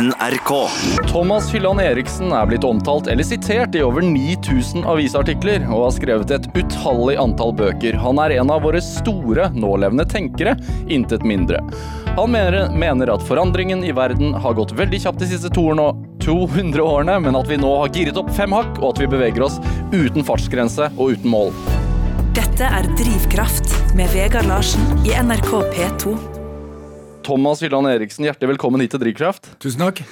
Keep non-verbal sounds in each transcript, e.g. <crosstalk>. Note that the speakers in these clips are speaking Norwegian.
NRK. Thomas Hylland Eriksen er blitt omtalt eller sitert i over 9000 avisartikler, og har skrevet et utallig antall bøker. Han er en av våre store nålevende tenkere, intet mindre. Han mener, mener at forandringen i verden har gått veldig kjapt de siste 200 årene, men at vi nå har giret opp fem hakk, og at vi beveger oss uten fartsgrense og uten mål. Dette er Drivkraft med Vegard Larsen i NRK P2. Thomas Hylland Eriksen, hjertelig velkommen hit til Drivkraft. Tusen takk.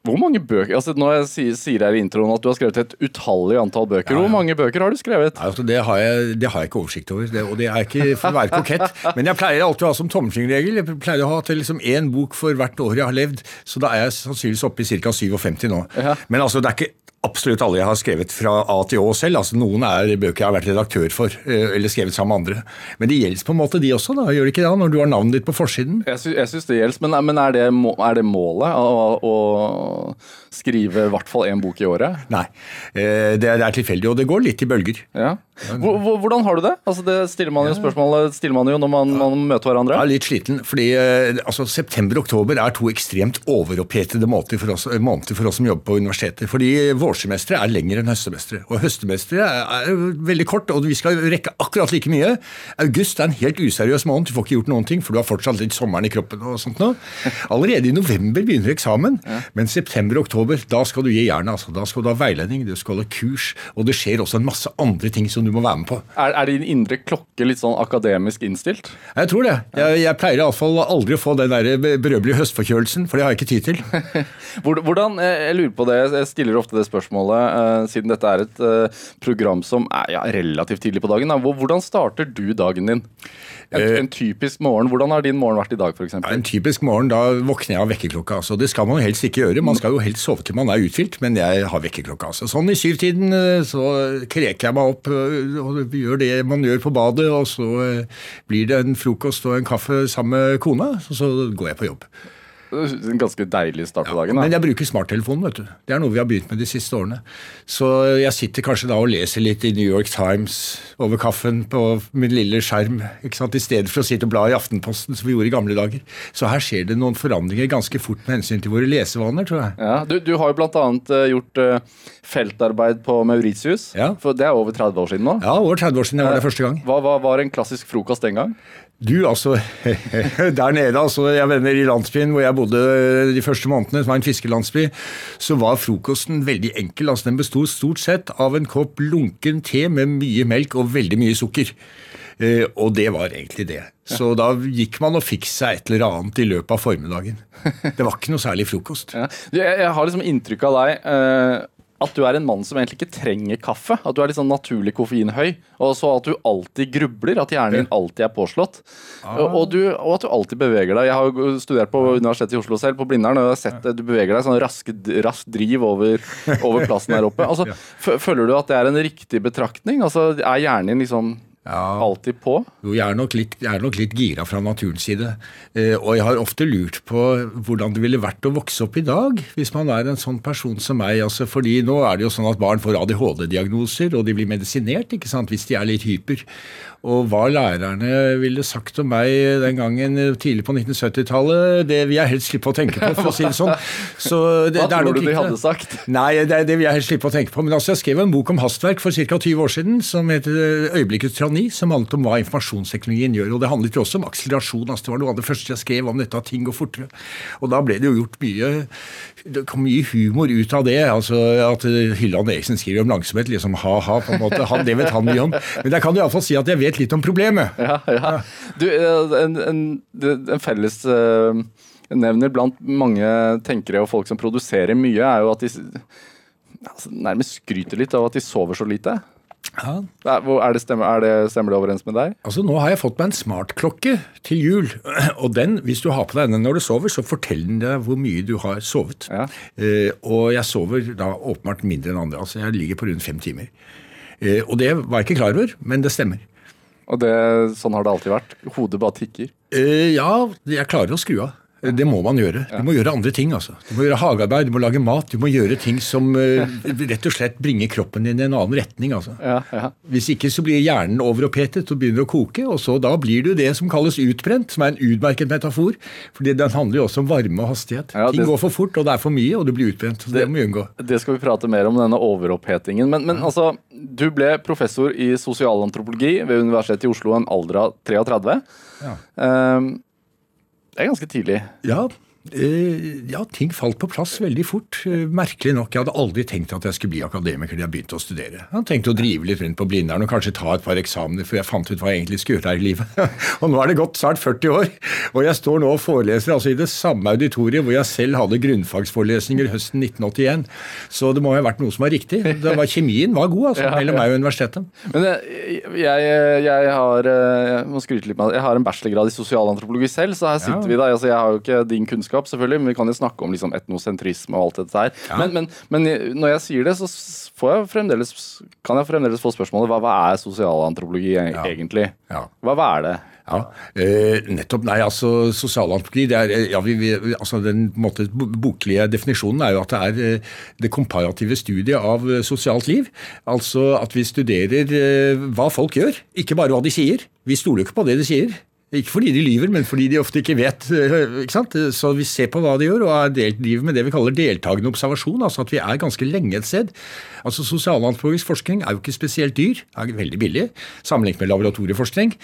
Hvor mange bøker, altså Når jeg sier, sier her i introen at du har skrevet et utallig antall bøker, Ja, ja. hvor mange bøker har du skrevet? Nei, Altså, det, har jeg, det har jeg ikke oversikt over, det, og det er ikke for å være kokett. Men jeg pleier alltid å ha som tommelfingerregel Jeg pleier å ha til liksom én bok for hvert år jeg har levd, så da er jeg sannsynligvis oppe i ca. 57 nå. Ja. Men altså, det er ikke absolutt alle jeg har skrevet fra A til Å selv. altså Noen er bøker jeg har vært redaktør for, eh, eller skrevet sammen med andre. Men det gjelder på en måte de også, da, gjør det ikke det? Når du har navnet ditt på forsiden? Jeg, sy syns det gjelder, men, men er, det er det målet? Å, å skrive i hvert fall én bok i året? Nei. Eh, Det er, det er tilfeldig, og det går litt i bølger. Ja. Hvor, hvor, hvordan har du det? Altså det stiller man jo spørsmålet stiller man jo når man, man møter hverandre. Jeg er litt sliten, fordi eh, altså, september og oktober er to ekstremt overopphetede måneder for, oss, eh, måneder for oss som jobber på universiteter. Fordi vårsemesteret er lengre enn høstsemesteret. Og høstsemesteret er, veldig kort, og vi skal rekke akkurat like mye. August er en helt useriøs måned, du får ikke gjort noen ting, for du har fortsatt litt sommeren i kroppen og sånt nå. Allerede i november begynner eksamen, men september og oktober, da skal du gi jernet. Altså. Da skal du ha veiledning, du skal ha kurs, og det skjer også en masse andre ting som du må være med på. Er, er din indre klokke litt sånn akademisk innstilt? Jeg tror det. Jeg, jeg pleier iallfall aldri å få den der berømmelige høstforkjølelsen, for det har jeg ikke tid til. <laughs> Hvordan, eh, Jeg lurer på det, jeg stiller ofte det spørsmålet, eh, siden dette er et eh, program som er ja, relativt tidlig på dagen. Da. Hvordan starter du dagen din? En, en typisk morgen. Hvordan har din morgen vært i dag, f.eks.? En typisk morgen, da våkner jeg av vekkerklokka. Altså. Det skal man jo helst ikke gjøre. Man skal jo helst sove til man er uthvilt, men jeg har vekkerklokka. Altså. Sånn i syvtiden så kreker jeg meg opp og gjør det man gjør på badet, og så eh, blir det en frokost og en kaffe sammen med kona, og så går jeg på jobb. En ganske deilig start på dagen. Men jeg bruker smarttelefonen, vet du. Det er noe vi har begynt med de siste årene. Så jeg sitter kanskje da og leser litt i New York Times over kaffen på min lille skjerm, ikke sant? i stedet for å sitte og bla i Aftenposten, som vi gjorde i gamle dager. Så her skjer det noen forandringer ganske fort med hensyn til våre lesevaner, tror jeg. Ja, du, du har jo bl.a. Uh, gjort eh, feltarbeid på Mauritius. Ja. For Det er over 30 år siden nå. Ja, over 30 år siden jeg var der første gang. Hva, hva var en klassisk frokost den gang? Du, altså, <laughs> der nede, altså, jeg venner i landsbyen hvor jeg bodde de første månedene, som var en fiskelandsby, så var frokosten veldig enkel. Altså, den bestod stort sett av en kopp lunken te med mye melk og veldig mye sukker. Eh, og det var egentlig det. Så da gikk man og fikk seg et eller annet i løpet av formiddagen. Det var ikke noe særlig frokost. Ja. Jeg har liksom inntrykk av deg eh, at du er en mann som egentlig ikke trenger kaffe. At du er litt sånn naturlig koffeinhøy. Og så at du alltid grubler. At hjernen din alltid er påslått. Og, og, du, og at du alltid beveger deg. Jeg har jo studert på Universitetet i Oslo selv, på Blindern, og jeg har sett du beveger deg sånn rask, rask driv over, over plassen her oppe. Altså, <laughs> Føler du at det er en riktig betraktning? Altså, Er hjernen din liksom alltid på? Jo, jeg er nok litt, jeg er nok litt gira fra naturens side. Eh, og jeg har ofte lurt på hvordan det ville vært å vokse opp i dag, hvis man er en sånn person som meg. Altså, fordi nå er det jo sånn at barn får ADHD-diagnoser, og de blir medisinert ikke sant, hvis de er litt hyper. Og hva lærerne ville sagt om meg den gangen tidlig på 1970-tallet, det vil jeg helst slippe å tenke på, for å si det sånn. Så det, Hva det tror du de hadde sagt? Nei, det, det vil jeg helst slippe å tenke på. Men altså, jeg skrev en bok om hastverk for ca. 20 år siden som heter 'Øyeblikkets tyranni', som handlet om hva informasjonsteknologien gjør. Og det handlet jo også om akselerasjon. Altså, det var noe av det første jeg skrev om dette at ting går fortere. Og da ble det jo gjort mye Det kom mye humor ut av det. altså At Hylland Eriksen skriver om langsomhet, liksom ha-ha, på en måte. Han, det vet han mye om. Men jeg kan iallfall si at jeg vet litt om problemet. Ja, ja. Du, eh, en, en, en felles eh, nevner blant mange tenkere og folk som produserer mye, er jo at de altså, nærmest skryter litt av at de sover så lite. Ja. Er, det stemmer, er det, stemmer det overens med deg? Altså Nå har jeg fått meg en smartklokke til jul. <clears throat> Og den, hvis du har på deg den når du sover, så forteller den deg hvor mye du har sovet. Ja. Eh, og jeg sover da åpenbart mindre enn andre. Altså Jeg ligger på rundt fem timer. Eh, og det var jeg ikke klar over, men det stemmer. Og det, sånn har det alltid vært. Hodet bare tikker. Eh, ja, jeg klarer å skru av. Det må man gjøre. Du må gjøre andre ting. altså. Du må gjøre hagearbeid, du må lage mat, du må gjøre ting som eh, rett og slett bringer kroppen din i en annen retning. altså. Ja, ja. Hvis ikke så blir hjernen overopphetet og begynner å koke, og så da blir du det som kalles utbrent, som er en utmerket metafor. fordi den handler jo også om varme og hastighet. Ja, Ting går for fort, og det er for mye, og du blir utbrent. så Det, må vi unngå. Det skal vi prate mer om, denne overopphetingen. Men, men altså, du ble professor i sosialantropologi ved Universitetet i Oslo i en alder av 33. Ja. Ehm, det er ganske tidlig. Ja, ja, ting falt på plass veldig fort. Eh, merkelig nok. Jeg hadde aldri tenkt at jeg skulle bli akademiker da jeg begynte å studere. Jeg hadde tenkt å drive litt rundt på Blindern og kanskje ta et par eksamener før jeg fant ut hva jeg egentlig skulle gjøre her i livet. <laughs> og nå er det gått snart 40 år, og jeg står nå og foreleser altså i det samme auditoriet hvor jeg selv hadde grunnfagsforelesninger høsten 1981. Så det må ha vært noe som var riktig. Det var, kjemien var god altså, <laughs> mellom meg og universitetet. Men jeg, jeg, jeg har eh, Jeg må skryte litt med jeg har en bachelorgrad i sosialantropologi selv, så her sitter Ja. vi da. Altså, jeg har jo ikke din kunnskap, selvfølgelig, men vi kan jo snakke om liksom, etnosentrisme og alt dette her. Men, men, men når jeg sier det, så får jeg kan jeg fremdeles få spørsmålet hva, hva er sosialantropologi e- Ja. egentlig? Ja. Hva, hva er det? Ja, eh, nettopp. Nei, altså sosialantropologi det er, eh, ja, vi, vi, altså Den måte, boklige definisjonen er jo at det er eh, det komparative studiet av eh, sosialt liv. Altså at vi studerer hva folk gjør, ikke bare hva de sier. Vi stoler jo ikke på det de sier. Ikke fordi de lyver, men fordi de ofte ikke vet. eh, ikke? Så vi ser på hva de gjør, og er driver med det vi kaller deltakende observasjon. altså At vi er ganske lenge et sted. Altså Sosialantropologisk forskning er jo ikke spesielt dyr, er veldig billig sammenlignet med laboratorieforskning.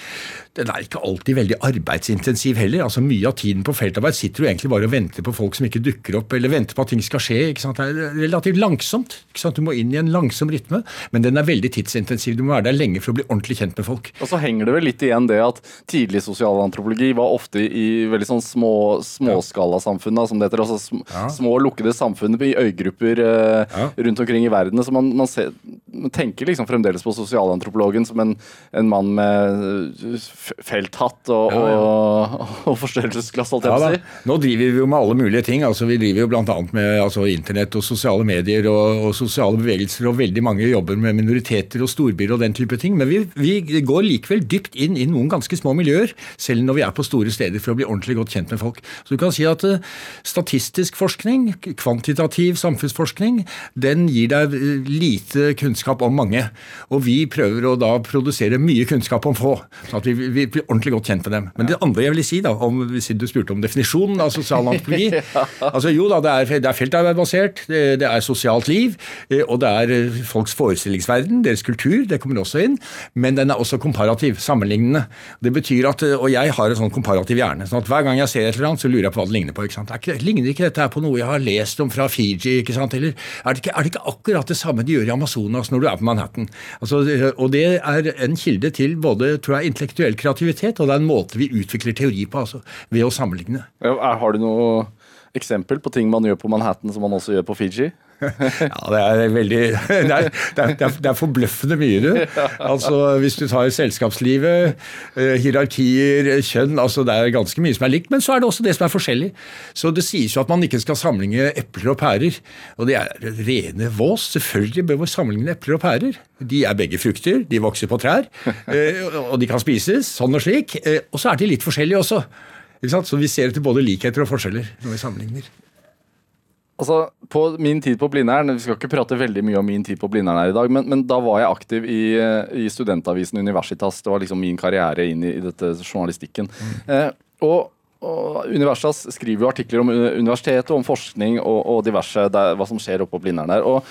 Den er ikke alltid veldig arbeidsintensiv heller. altså Mye av tiden på feltarbeid sitter du egentlig bare og venter på folk som ikke dukker opp, eller venter på at ting skal skje. ikke sant? Det er relativt langsomt. ikke sant? Du må inn i en langsom rytme, men den er veldig tidsintensiv. Du må være der lenge for å bli ordentlig kjent med folk. Og så henger det vel litt igjen det at tidlig sosialantropologi var ofte i veldig sånn små småskalasamfunn, som det heter. Altså sm Ja. små lukkede samfunn i øygrupper eh, Ja. rundt omkring i verden. Så man, man, ser, man tenker liksom fremdeles på sosialantropologen som en, en mann med eh, felthatt og, Ja, ja. og, og forstørrelsesglass, holdt jeg på å si. Nå driver vi jo med alle mulige ting. altså Vi driver jo bl.a. med altså, internett og sosiale medier og, og sosiale bevegelser, og veldig mange jobber med minoriteter og storbyer og den type ting. Men vi, vi går likevel dypt inn i noen ganske små miljøer, selv når vi er på store steder, for å bli ordentlig godt kjent med folk. Så du kan si at uh, statistisk forskning, kvantitativ samfunnsforskning, den gir deg eh, lite kunnskap om mange. Og vi prøver å da produsere mye kunnskap om få, sånn at vi, vi blir ordentlig godt kjent med dem. Men det andre jeg ville si, da, om, siden du spurte om definisjonen av sosial antropologi <laughs> ja. altså Jo da, det er, det er feltarbeidbasert, det, det er sosialt liv, eh, og det er eh, folks forestillingsverden, deres kultur, det kommer også inn. Men den er også komparativ, sammenlignende. Det betyr at, eh, Og jeg har en sånn komparativ hjerne. sånn at Hver gang jeg ser et eller annet, så lurer jeg på hva det ligner på. ikke sant? Ikke, ligner ikke dette her på noe jeg har lest om fra Fiji? ikke sant? Eller er det ikke, er det ikke akkurat det samme de gjør i Amazonas når du er på Manhattan? Altså, og det er en kilde til både tror jeg, intellektuell kreativitet, og det er en måte vi utvikler teori på, altså, ved å sammenligne. Ja, Har du noe eksempel på ting man gjør på Manhattan som man også gjør på Fiji? <laughs> Ja, det er veldig <laughs> Det er, det er, det er, forbløffende mye, du. Altså, Hvis du tar selskapslivet, eh, hierarkier, kjønn altså Det er ganske mye som er likt, men så er det også det som er forskjellig. Så det sies jo at man ikke skal sammenligne epler og pærer. Og det er rene vås. Selvfølgelig bør vi sammenligne epler og pærer. De er begge frukter, de vokser på trær, eh, og de kan spises sånn og slik. Eh, Og så er de litt forskjellige også. Så vi ser etter både likheter og forskjeller når vi sammenligner. Altså, På min tid på Blindern Vi skal ikke prate veldig mye om min tid på Blindern her i dag, men, men da var jeg aktiv i, eh, i studentavisen Universitas. Det var liksom min karriere inn i, i dette journalistikken. Eh, og, og Universitas skriver jo artikler om eh, universitetet, om forskning og, og diverse, der, hva som skjer oppe på Blindern der. og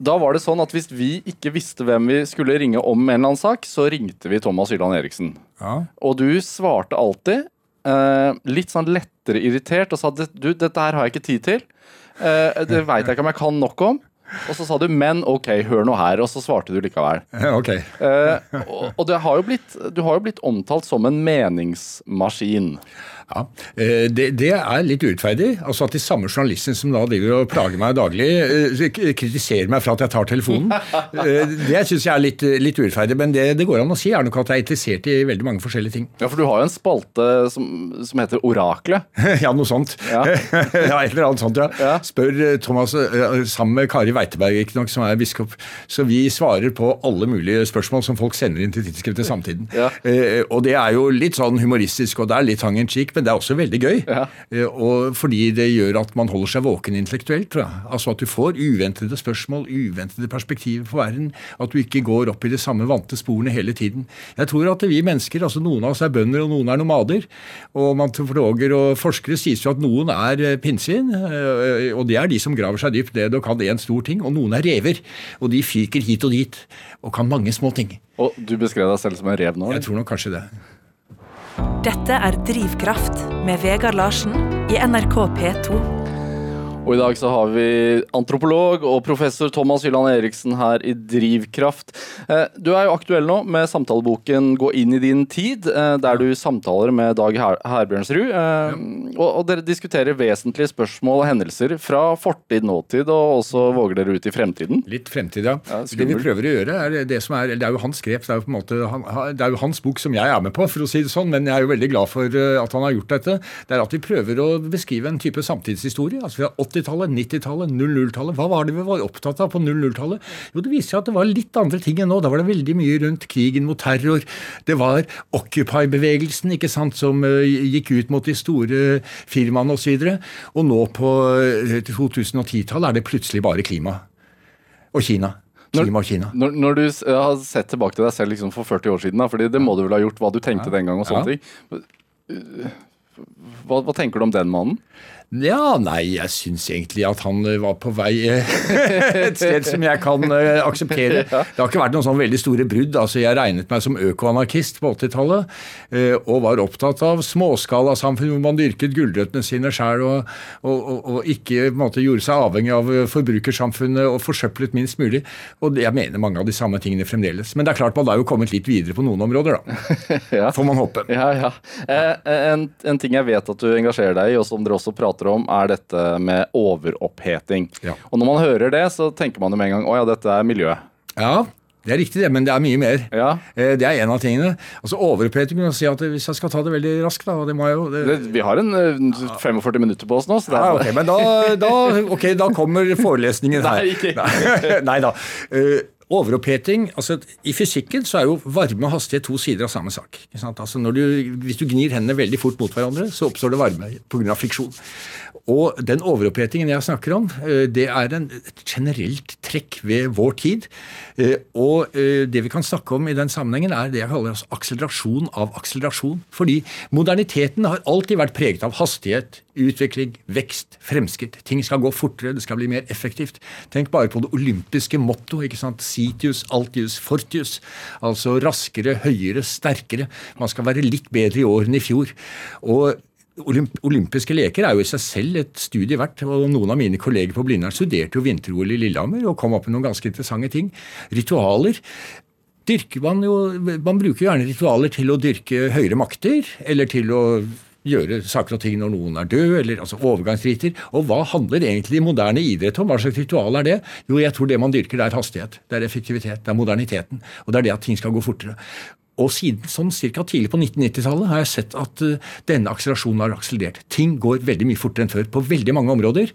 da var det sånn at Hvis vi ikke visste hvem vi skulle ringe om en eller annen sak, så ringte vi Thomas Hylland Eriksen. Ja. Og du svarte alltid eh, litt sånn lettere irritert og sa du, dette her har jeg ikke tid til. Uh, det <laughs> veit jeg ikke om jeg kan nok om. Og så sa du 'men ok, hør nå her', og så svarte du likevel. <laughs> Okay. uh, og og det har jo blitt, du har jo blitt omtalt som en meningsmaskin. Ja, eh, det, det er litt urettferdig. Altså At de samme journalistene som da driver og plager meg daglig, eh, kritiserer meg for at jeg tar telefonen. <laughs> Eh, Det syns jeg er litt, litt urettferdig, men det det går an å si, er nok at jeg er interessert i veldig mange forskjellige ting. Ja, For du har jo en spalte som, som heter Oraklet. <laughs> Ja, noe sånt. Ja. <laughs> Ja, et eller annet sånt, ja. Ja. Spør Thomas sammen med Kari Weiteberg, ikke nok, som er biskop. Så vi svarer på alle mulige spørsmål som folk sender inn til tidsskriftet Samtiden. Ja. Og det er jo litt sånn humoristisk, og det er litt hang in cheek, men det er også veldig gøy. Ja. Eh, Og fordi det gjør at man holder seg våken intellektuelt. Altså At du får uventede spørsmål, uventede perspektiver på verden. At du ikke går opp i de samme vante sporene hele tiden. Jeg tror at vi mennesker, altså noen av oss er bønder og noen er nomader. Og mantofologer og forskere sier jo at noen er eh, pinnsvin, eh, og det er de som graver seg dypt ned og kan én stor ting. Og noen er rever, og de fyker hit og dit og kan mange små ting. Og du beskrev deg selv som en rev nå? Jeg tror nok kanskje det. Dette er Drivkraft med Vegard Larsen i NRK P2. Og i dag så har vi antropolog og professor Thomas Hylland Eriksen her i Drivkraft. Eh, Du er jo aktuell nå med samtaleboken 'Gå inn i din tid', eh, der du samtaler med Dag Herbjørnsrud. eh, Og, dere diskuterer vesentlige spørsmål og hendelser fra fortid, nåtid, og også våger dere ut i fremtiden. Litt fremtid, ja. Ja, det vi prøver å gjøre, er det som er Det er jo hans grep. Det er jo måte han, det er jo hans bok som jeg er med på, for å si det sånn. Men jeg er jo veldig glad for at han har gjort dette. Det er at vi prøver å beskrive en type samtidshistorie. Altså fra 80-tallet, 90-tallet, 00-tallet. Hva var det vi var opptatt av på 00-tallet? Jo, det viser seg at det var litt andre ting enn nå. Da var det veldig mye rundt krigen mot terror. Det var Occupy-bevegelsen ikke sant, som eh, gikk ut mot de store firmaene osv. Og, så og nå på eh, 2010-tallet er det plutselig bare klima. Og Kina. Klima og Kina. Når, når du har sett tilbake til deg selv liksom for 40 år siden, da, fordi det må du vel ha gjort, hva du tenkte den gang og sånne Ja. ting. Hva, hva tenker du om den mannen? Ja, nei, jeg syns egentlig at han eh, var på vei eh, <laughs> et sted som jeg kan eh, akseptere. <laughs> Det har ikke vært noen sånn veldig store brudd. altså Jeg regnet meg som økoanarkist på 80-tallet, eh, og var opptatt av småskalasamfunn hvor man dyrket gulrøttene sine sjøl, og, og, og, og ikke måte, gjorde seg avhengig av forbrukersamfunnet og forsøplet minst mulig. Og jeg mener mange av de samme tingene fremdeles. Men det er klart man har jo kommet litt videre på noen områder, da. <laughs> Får man håpe. Ja, ja. Eh, en, en ting jeg vet at du engasjerer deg i, og som dere også prater om, er dette med overoppheting. Ja. Og når man hører det, så tenker man jo med en gang å ja, dette er miljøet. Ja, det er riktig det, men det er mye mer. Ja. Eh, Det er en av tingene. Altså Overoppheting kan si at Hvis jeg skal ta det veldig raskt, da det må jeg jo det, vi har en eh, 45 minutter på oss nå, så det ja, er ok, men da, da, okay, da kommer forelesningen her. <laughs> Nei, ikke. Nei, <laughs> Nei da. Overoppheting altså I fysikken så er jo varme og hastighet to sider av samme sak. Altså du, hvis du gnir hendene veldig fort mot hverandre, så oppstår det varme pga. friksjon. Og den overopphetingen jeg snakker om, eh, det er en, et generelt trekk ved vår tid. Eh, Og eh, det vi kan snakke om i den sammenhengen, er det jeg kaller altså akselerasjon av akselerasjon. Fordi moderniteten har alltid vært preget av hastighet, utvikling, vekst, fremskritt. Ting skal gå fortere, det skal bli mer effektivt. Tenk bare på det olympiske motto. ikke sant? Sitius, altius, fortius. Altså raskere, høyere, sterkere. Man skal være litt bedre i år enn i fjor. Og Olymp olympiske leker er jo i seg selv et studie verdt. og Noen av mine kolleger på Blindern studerte jo vinter-OL i Lillehammer og kom opp med noen ganske interessante ting. Ritualer. Dyrker man, jo, man bruker gjerne ritualer til å dyrke høyere makter, eller til å gjøre saker og ting når noen er død, eller altså overgangsriter. Og hva handler egentlig moderne idrett om? Hva slags ritual er det? Jo, jeg tror det man dyrker, det er hastighet. Det er effektivitet. Det er moderniteten. Og det er det at ting skal gå fortere. Og siden sånn cirka tidlig på 1990-tallet har jeg sett at eh, denne akselerasjonen har akselerert. Ting går veldig mye fortere enn før på veldig mange områder.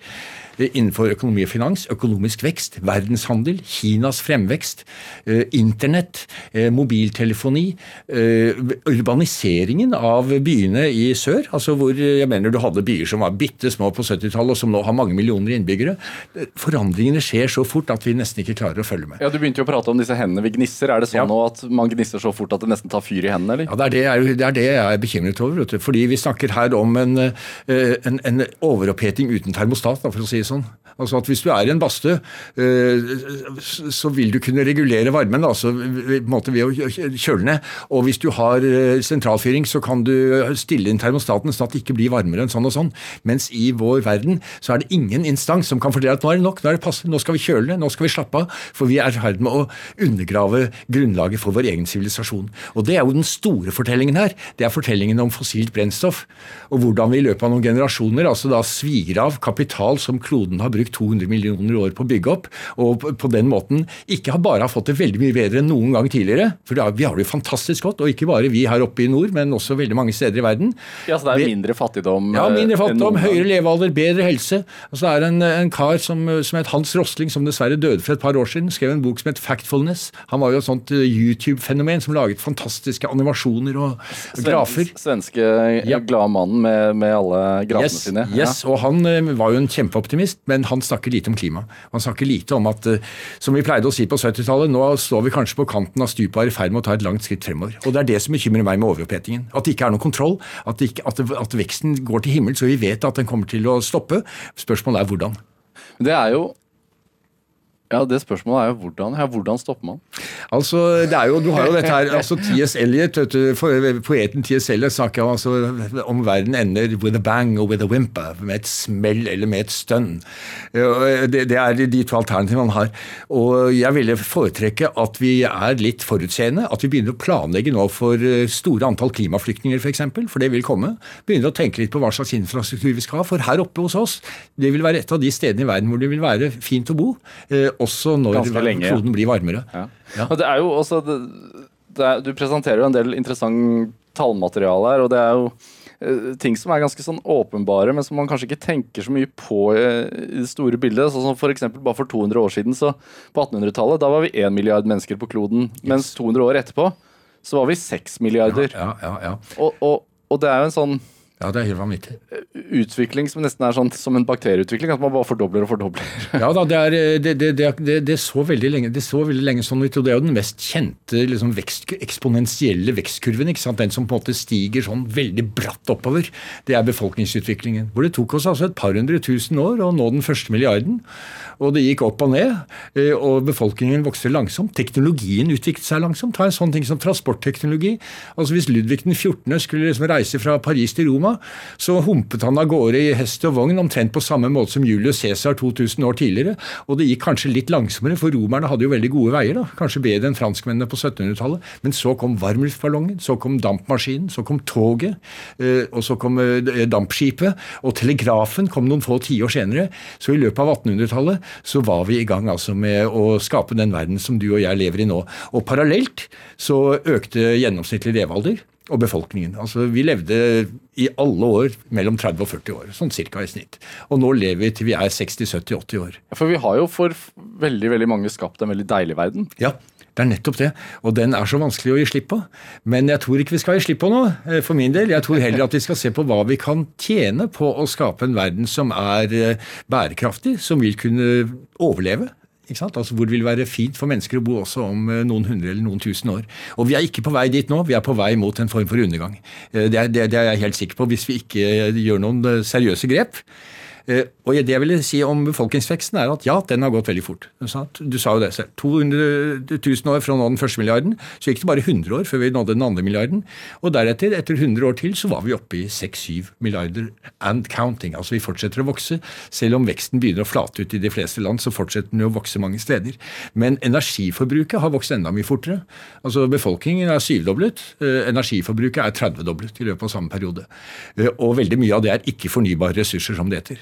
Innenfor økonomi og finans, økonomisk vekst, verdenshandel, Kinas fremvekst, eh, internett, eh, mobiltelefoni, eh, urbaniseringen av byene i sør. altså hvor jeg mener Du hadde byer som var bitte små på 70-tallet, og som nå har mange millioner innbyggere. Forandringene skjer så fort at vi nesten ikke klarer å følge med. Ja, Du begynte jo å prate om disse hendene vi gnisser. Er det sånn Ja. nå at man gnisser så fort at det nesten tar fyr i hendene, eller? Ja, det er det, jeg, det er det jeg er bekymret over. Fordi vi snakker her om en, en, en overoppheting uten termostat, for å si det sånn. Altså at Hvis du er i en badstue, eh, så vil du kunne regulere varmen altså, ved, å kjøle ned. Og hvis du har eh, sentralfyring, så kan du stille inn termostaten sånn at det ikke blir varmere enn sånn og sånn. Mens i vår verden så er det ingen instans som kan fortelle at nå er det nok, nå er det passe, nå skal vi kjøle ned, nå skal vi slappe av. For vi er i ferd med å undergrave grunnlaget for vår egen sivilisasjon. Og det er jo den store fortellingen her. Det er fortellingen om fossilt brennstoff. Og hvordan vi i løpet av noen generasjoner altså da svir av kapital som kloden har brukt 200 millioner år på å bygge opp, og på- den måten ikke bare har fått det veldig mye bedre enn noen gang tidligere. For vi har det jo fantastisk godt, og ikke bare vi her oppe i nord, men også veldig mange steder i verden. Ja, så det er mindre fattigdom? ja, eh, mindre fattigdom, høyere levealder, bedre helse. Og så er det en, en kar som, som het Hans Rosling, som dessverre døde for et par år siden, skrev en bok som het Factfulness. Han var jo et sånt eh, YouTube-fenomen som laget fantastiske animasjoner og grafer. Svenske ja. glade mannen med, med alle grafene yes, sine. Yes, og Han var jo en kjempeoptimist, men han snakker lite om klima. Han snakker lite om at, uh, som vi pleide å si på 70-tallet, nå står vi kanskje på kanten av stupet og er i ferd med å ta et langt skritt fremover. Og Det er det som bekymrer meg med overopphetingen. At det ikke er noen kontroll. At, ikke, at, at veksten går til himmels, og vi vet at den kommer til å stoppe. Spørsmålet er hvordan. Det er jo ja, Det spørsmålet er jo hvordan, ja, hvordan stopper man? Altså, det er jo, Du har jo dette her, altså T.S. Eliot, Poeten T.S. Eliot snakker jo altså om verden ender with a bang og with a whimper. Med et smell eller med et stønn. Det, det, er de to alternativene man har. Og Jeg ville foretrekke at vi er litt forutseende. At vi begynner å planlegge nå for eh, store antall klimaflyktninger f.eks., for, eksempel, for det vil komme. Begynner å tenke litt på hva slags infrastruktur vi skal ha. For her oppe hos oss, det vil være et av de stedene i verden hvor det vil være fint å bo eh, også når kloden blir varmere. Ja. Ja. Det er jo også, det, det er, Du presenterer jo en del interessant tallmateriale her, og det er jo uh, ting som er ganske sånn åpenbare, men som man kanskje ikke tenker så mye på i, i det store bildet. Sånn som for bare for 200 år siden, så på 1800-tallet, da var vi 1 milliard mennesker på kloden. Yes. Mens 200 år etterpå så var vi 6 milliarder. Ja, og, og, og det er jo en sånn ja, det er helt vanvittig. Utvikling som nesten er sånn som en bakterieutvikling, at man bare fordobler og fordobler. <laughs> ja da, det, er, det, det, det, så veldig lenge, det så veldig lenge sånn ut, og det er jo den mest kjente liksom, vekst, eksponentielle vekstkurven. ikke sant? Den som på en måte stiger sånn veldig bratt oppover. Det er befolkningsutviklingen. Hvor det tok oss altså et par hundre tusen år å nå den første milliarden. Og det gikk opp og ned, eh, og befolkningen vokste langsomt. Teknologien utviklet seg langsomt. Ta en sånn ting som transportteknologi. Altså Hvis Ludvig den 14. skulle liksom reise fra Paris til Roma, Roma, så humpet han av gårde i hest og vogn omtrent på samme måte som Julius Cæsar 2000 år tidligere. Og det gikk kanskje litt langsommere, for romerne hadde jo veldig gode veier. da, Kanskje bedre enn franskmennene på 1700-tallet. Men så kom varmluftballongen, så kom dampmaskinen, så kom toget, eh, og så kom eh, dampskipet. Og telegrafen kom noen få tiår senere. Så i løpet av 1800-tallet så var vi i gang altså med å skape den verden som du og jeg lever i nå. Og parallelt så økte gjennomsnittlig levealder og befolkningen. Altså, Vi levde i alle år mellom 30 og 40 år, sånn cirka i snitt. Og nå lever vi til vi er 60-70-80 år. Ja, For vi har jo for veldig veldig mange skapt en veldig deilig verden. Ja, det er nettopp det. Og den er så vanskelig å gi slipp på. Men jeg tror ikke vi skal gi slipp på noe, eh, for min del. Jeg tror heller at vi skal se på hva vi kan tjene på å skape en verden som er eh, bærekraftig, som vil kunne overleve Altså Hvor det vil være fint for mennesker å bo også om eh, noen hundre eller noen tusen år. Og Vi er ikke på vei dit nå, vi er på vei mot en form for undergang. Eh, det er, det, det er jeg helt sikker på hvis vi ikke gjør noen eh, seriøse grep. Eh, og det jeg ville si om befolkningsveksten, er at ja, den har gått veldig fort. Du sa jo det selv. 200 000 år fra å nå den første milliarden, så gikk det bare 100 år før vi nådde den andre milliarden. Og deretter, etter 100 år til, så var vi oppe i 6-7 milliarder and counting. Altså vi fortsetter å vokse. Selv om veksten begynner å flate ut i de fleste land, så fortsetter den å vokse mange steder. Men energiforbruket har vokst enda mye fortere. Altså Befolkningen er syvdoblet. Eh, energiforbruket er 30-doblet i løpet av samme periode. Eh, og veldig mye av det er ikke fornybare ressurser, som det heter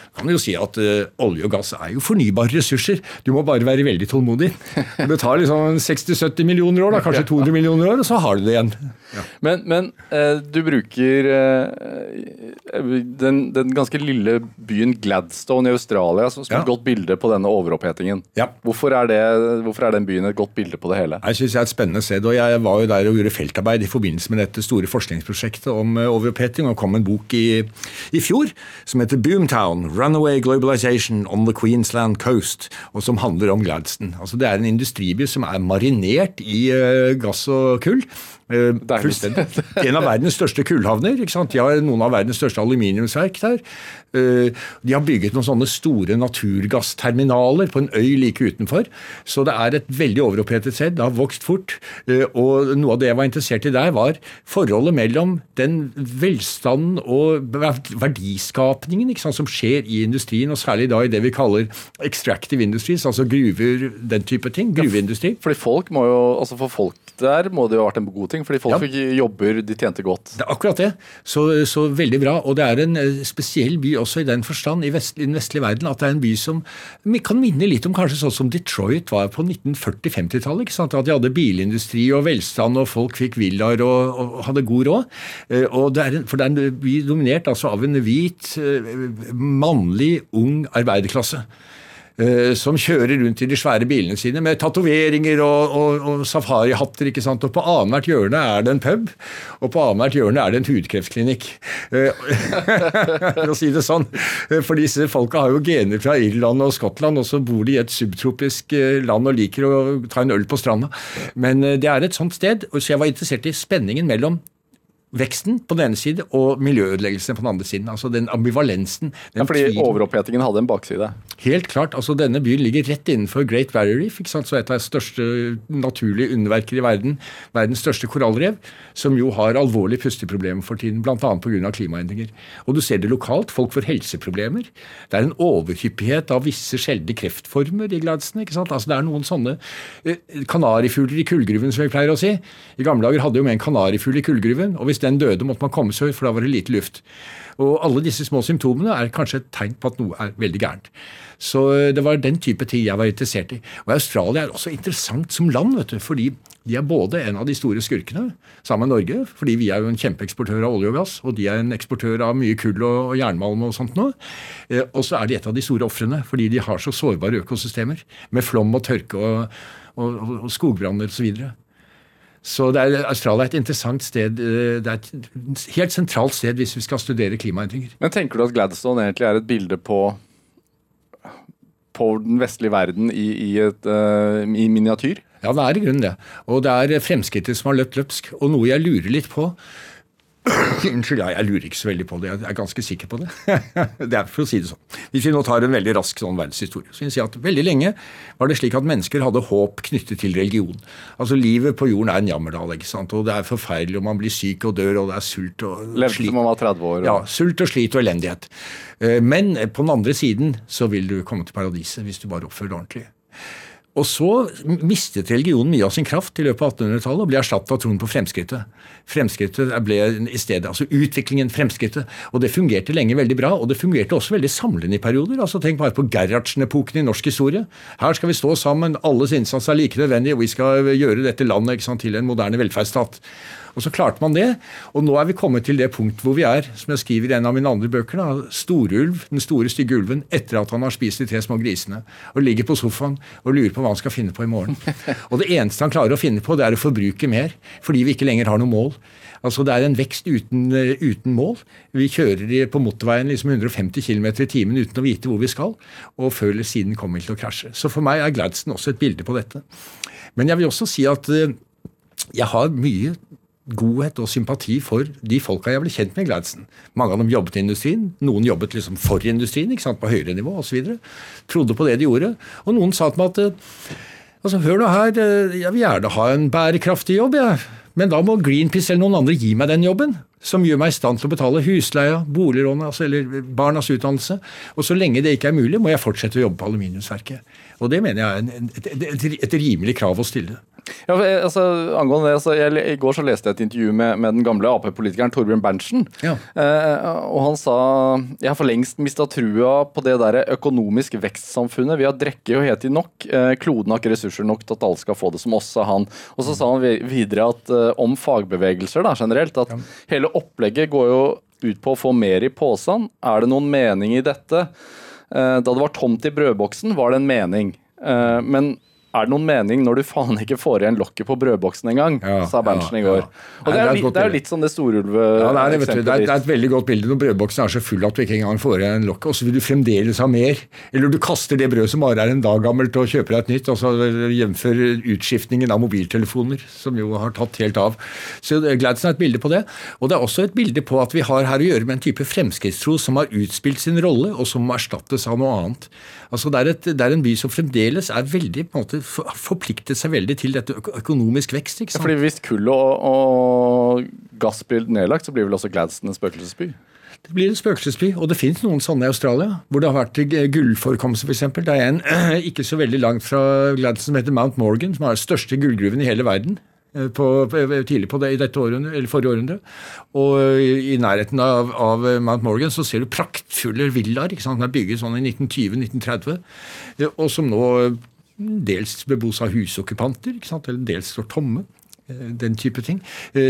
kan jo si at uh, olje og gass er jo fornybare ressurser. Du må bare være veldig tålmodig. Det tar liksom 60-70 millioner år, da, kanskje <laughs> 200 millioner år, og så har du det igjen. Ja. Men, men uh, du bruker uh, den, den, ganske lille byen Gladstone i Australia som, som ja. et godt bilde på denne overopphetingen. Ja. Hvorfor, er det, hvorfor, er den byen et godt bilde på det hele? Jeg synes det er et spennende sted. og Jeg var jo der og gjorde feltarbeid i forbindelse med dette store forskningsprosjektet om overoppheting, og kom en bok i, i fjor som heter Boomtown 'Runaway Globalization on the Queensland Coast', og som handler om Gladstone. Altså, det er en industriby som er marinert i uh, gass og kull. Uh. En av verdens største kullhavner. ikke sant? De har noen av verdens største aluminiumsverk der. Uh, de har bygget noen sånne store naturgassterminaler på en øy like utenfor. Så det er et veldig overopphetet sted. Det har vokst fort. Og noe av det jeg var interessert i der, var forholdet mellom den velstanden og verdiskapningen sant, som skjer i industrien, og særlig da i det vi kaller extractive industries, altså gruver, den type ting. Gruveindustri. Fordi folk må jo, altså For folk der må det jo ha vært en god ting, fordi folk ja. fikk jobber, de tjente godt. Det er akkurat det. Så, så, veldig bra. Og det er en eh, spesiell by også i den forstand i, vest, i den vestlige verden at det er en by som kan minne litt om kanskje sånn som Detroit var på 1940-50-tallet. At de hadde bilindustri og velstand, og folk fikk villaer og, og, hadde god råd. Eh, og det er en, for det er en by dominert altså av en hvit, eh, mannlig, ung arbeiderklasse. Eh, som kjører rundt i de svære bilene sine med tatoveringer og, og, og safarihatter. ikke sant? Og på annethvert hjørne er det en pub, og på annethvert hjørne er det en hudkreftklinikk. Eh, <laughs> for å si det sånn. Eh, for disse folka har jo gener fra Irland og Skottland, og så bor de i et subtropisk land og liker å ta en øl på stranda. Men det er et sånt sted, så jeg var interessert i spenningen mellom veksten på den ene side og miljøødeleggelsene på den andre siden. Altså den ambivalensen. Den ja, fordi tiden. overopphetingen hadde en bakside? Helt klart. altså Denne byen ligger rett innenfor Great Barrier Reef, ikke sant? så et av de største naturlige underverker i verden. Verdens største korallrev, som jo har alvorlige pusteproblemer for tiden, bl.a. pga. klimaendringer. Og du ser det lokalt. Folk får helseproblemer. Det er en overhyppighet av visse sjeldne kreftformer i gladsene. ikke sant? Altså Det er noen sånne eh, kanarifugler i kullgruven, som vi pleier å si. I gamle dager hadde jo med en kanarifugl i kullgruven. og hvis den døde, måtte man komme seg ut, for da var det lite luft. Og alle disse små symptomene er kanskje et tegn på at noe er veldig gærent. Så eh, det var den type ting jeg var interessert i. Og Australia er også interessant som land, vet du, fordi de er både en av de store skurkene sammen med Norge, fordi vi er jo en kjempeeksportør av olje og gass, og de er en eksportør av mye kull og, jernmalm og sånt noe. Eh, og så er de et av de store ofrene, fordi de har så sårbare økosystemer med flom og tørke og, og, og skogbranner osv. Så, er, Australia er et interessant sted. Eh, det er et helt sentralt sted hvis vi skal studere klimaendringer. Men tenker du at Gladstone egentlig er et bilde på, på den vestlige verden i, i, et, uh, i miniatyr? Ja, det er i grunnen det. Og det er fremskrittet som har løpt løpsk. Og noe jeg lurer litt på <laughs> Unnskyld, ja, jeg lurer ikke så veldig på det. Jeg er ganske sikker på det. <laughs> det er for å si det sånn. Hvis vi nå tar en veldig rask sånn verdenshistorie, så vil jeg si at veldig lenge var det slik at mennesker hadde håp knyttet til religion. Altså Livet på jorden er en jammerdal, ikke sant? og det er forferdelig, og man blir syk og dør, og det er sult og Levde slit. man var 30 år. Og... Ja, sult og slit og elendighet. Eh, men på den andre siden så vil du komme til paradiset hvis du bare oppfører deg ordentlig. Og så mistet religionen mye av sin kraft i løpet av 1800-tallet og ble erstattet av troen på fremskrittet. Fremskrittet ble i stedet, altså utviklingen, fremskrittet. Og det fungerte lenge veldig bra, og det fungerte også veldig samlende i perioder. altså Tenk bare på Gerhardsen-epoken i norsk historie. Her skal vi stå sammen, alles innsats er like nødvendig, og vi skal gjøre dette landet sant, til en moderne velferdsstat. Og så klarte man det. Og nå er vi kommet til det punkt hvor vi er, som jeg skriver i en av mine andre bøker, da, storulv, den store, stygge ulven, etter at han har spist de tre små grisene, og ligger på sofaen og lurer på hva han skal finne på i morgen. <laughs> Og det eneste han klarer å finne på, det er å forbruke mer, fordi vi ikke lenger har noe mål. Altså Det er en vekst uten, uten mål. Vi kjører på motorveien liksom 150 km i timen uten å vite hvor vi skal, og før eller siden kommer vi til å krasje. Så for meg er Gladstone også et bilde på dette. Men jeg vil også si at eh, jeg har mye godhet og sympati for de folka jeg ble kjent med i Gladsen. Mange av dem jobbet i industrien. Noen jobbet liksom for industrien ikke sant, på høyere nivå osv. Trodde på det de gjorde. Og noen sa til meg at eh, altså, hør nå her, eh, jeg vil gjerne ha en bærekraftig jobb, jeg. Men da må Greenpeace eller noen andre gi meg den jobben. Som gjør meg i stand til å betale husleia, boliglånet altså, eller barnas utdannelse. Og så lenge det ikke er mulig, må jeg fortsette å jobbe på aluminiumsverket. Og det mener jeg er et, et, et, et rimelig krav å stille. Ja, altså, angående det, altså, jeg, I går så leste jeg et intervju med, med den gamle Ap-politikeren Torbjørn Berntsen. Ja. Eh, og Han sa jeg har for lengst mista trua på det der økonomisk vekstsamfunnet. Vi har drekke og heti nok. Eh, kloden har ikke ressurser nok til at alle skal få det som oss, sa han. Og så sa han videre at eh, om fagbevegelser da, generelt, at ja. hele opplegget går jo ut på å få mer i posen. Er det noen mening i dette? Eh, da det var tomt i brødboksen, var det en mening. Eh, men er det noen mening når du faen ikke får igjen lokket på brødboksen engang? Ja, sa Berntsen ja, i går. Og det er, jo litt, sånn det storulve-eksempelet. Ja, det, er, det, er, et veldig godt bilde når brødboksen er så full at du ikke engang får igjen lokket, og så vil du fremdeles ha mer. Eller du kaster det brødet som bare er en dag gammelt og kjøper deg et nytt. altså Jf. utskiftningen av mobiltelefoner, som jo har tatt helt av. Så Gladsen er et bilde på det. Og det er også et bilde på at vi har her å gjøre med en type fremskrittstro som har utspilt sin rolle, og som erstattes av noe annet. Altså det, er et, det er en by som fremdeles er veldig på en måte forpliktet seg veldig til dette økonomisk vekst. ikke sant? Ja, fordi Hvis kull og, og, blir nedlagt, så blir vel også Gladstone en spøkelsesby? Det blir en spøkelsesby, og det finnes noen sånne i Australia. Hvor det har vært gullforekomster, f.eks. Det er en <clears throat> ikke så veldig langt fra Gladstone som heter Mount Morgan, som er den største gullgruven i hele verden. Eh, på, tidlig på det, i dette århundre, eller forrige århundre. Og i nærheten av, av, Mount Morgan så ser du praktfulle villaer. ikke sant, som er bygget sånn i 1920-1930, og som nå dels bebos av husokkupanter, ikke sant, eller dels står tomme. Den type ting.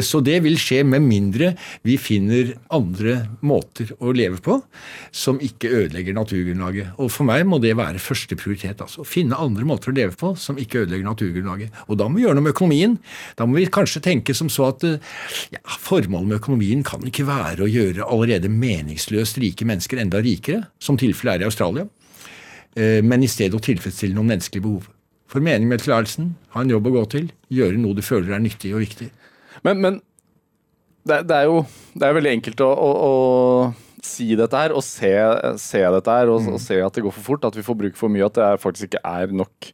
Så det vil skje med mindre vi finner andre måter å leve på som ikke ødelegger naturgrunnlaget. Og for meg må det være første prioritet. altså. Finne andre måter å leve på som ikke ødelegger naturgrunnlaget. Og da må vi gjøre noe med økonomien. Da må vi kanskje tenke som så at ja, formålet med økonomien kan ikke være å gjøre allerede meningsløst rike mennesker enda rikere, som tilfellet er i Australia, men i stedet å tilfredsstille noen menneskelige behov. For mening med tilværelsen, ha en jobb å gå til, gjøre noe du føler er nyttig og viktig. Men, men det, det, er jo det er veldig enkelt å, å, å si dette her og se, se dette her og, mm. og, se at det går for fort, at vi får bruk for mye, at det er, faktisk ikke er nok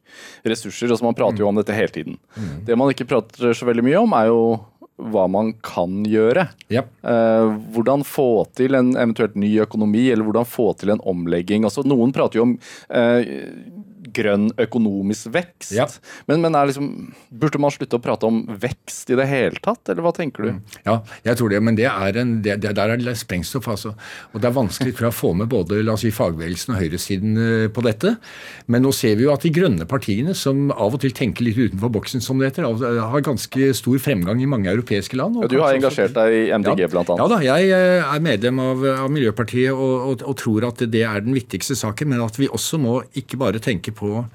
ressurser. og så Man prater jo om dette hele tiden. Mm. Det man ikke prater så veldig mye om, er jo hva man kan gjøre. Yep. Eh, hvordan få til en eventuelt ny økonomi, eller hvordan få til en omlegging. Altså, noen prater jo om eh, grønn økonomisk vekst. Ja. Men, men liksom, burde man slutte å prate om vekst i det hele tatt, eller hva tenker du? Mm. Ja, jeg tror det, men det er en, det, det, der er det sprengstoff. Altså. Og det er vanskelig for å få med både la oss si, fagbevegelsen og høyresiden eh, på dette. Men nå ser vi jo at de grønne partiene, som av og til tenker litt utenfor boksen, som det heter, har ganske stor fremgang i mange europeiske land. Ja, du har engasjert deg i MDG, ja, blant annet. Ja da, jeg eh, er medlem av, av Miljøpartiet og, og, og tror at det er den viktigste saken, men at vi også må ikke bare tenke på på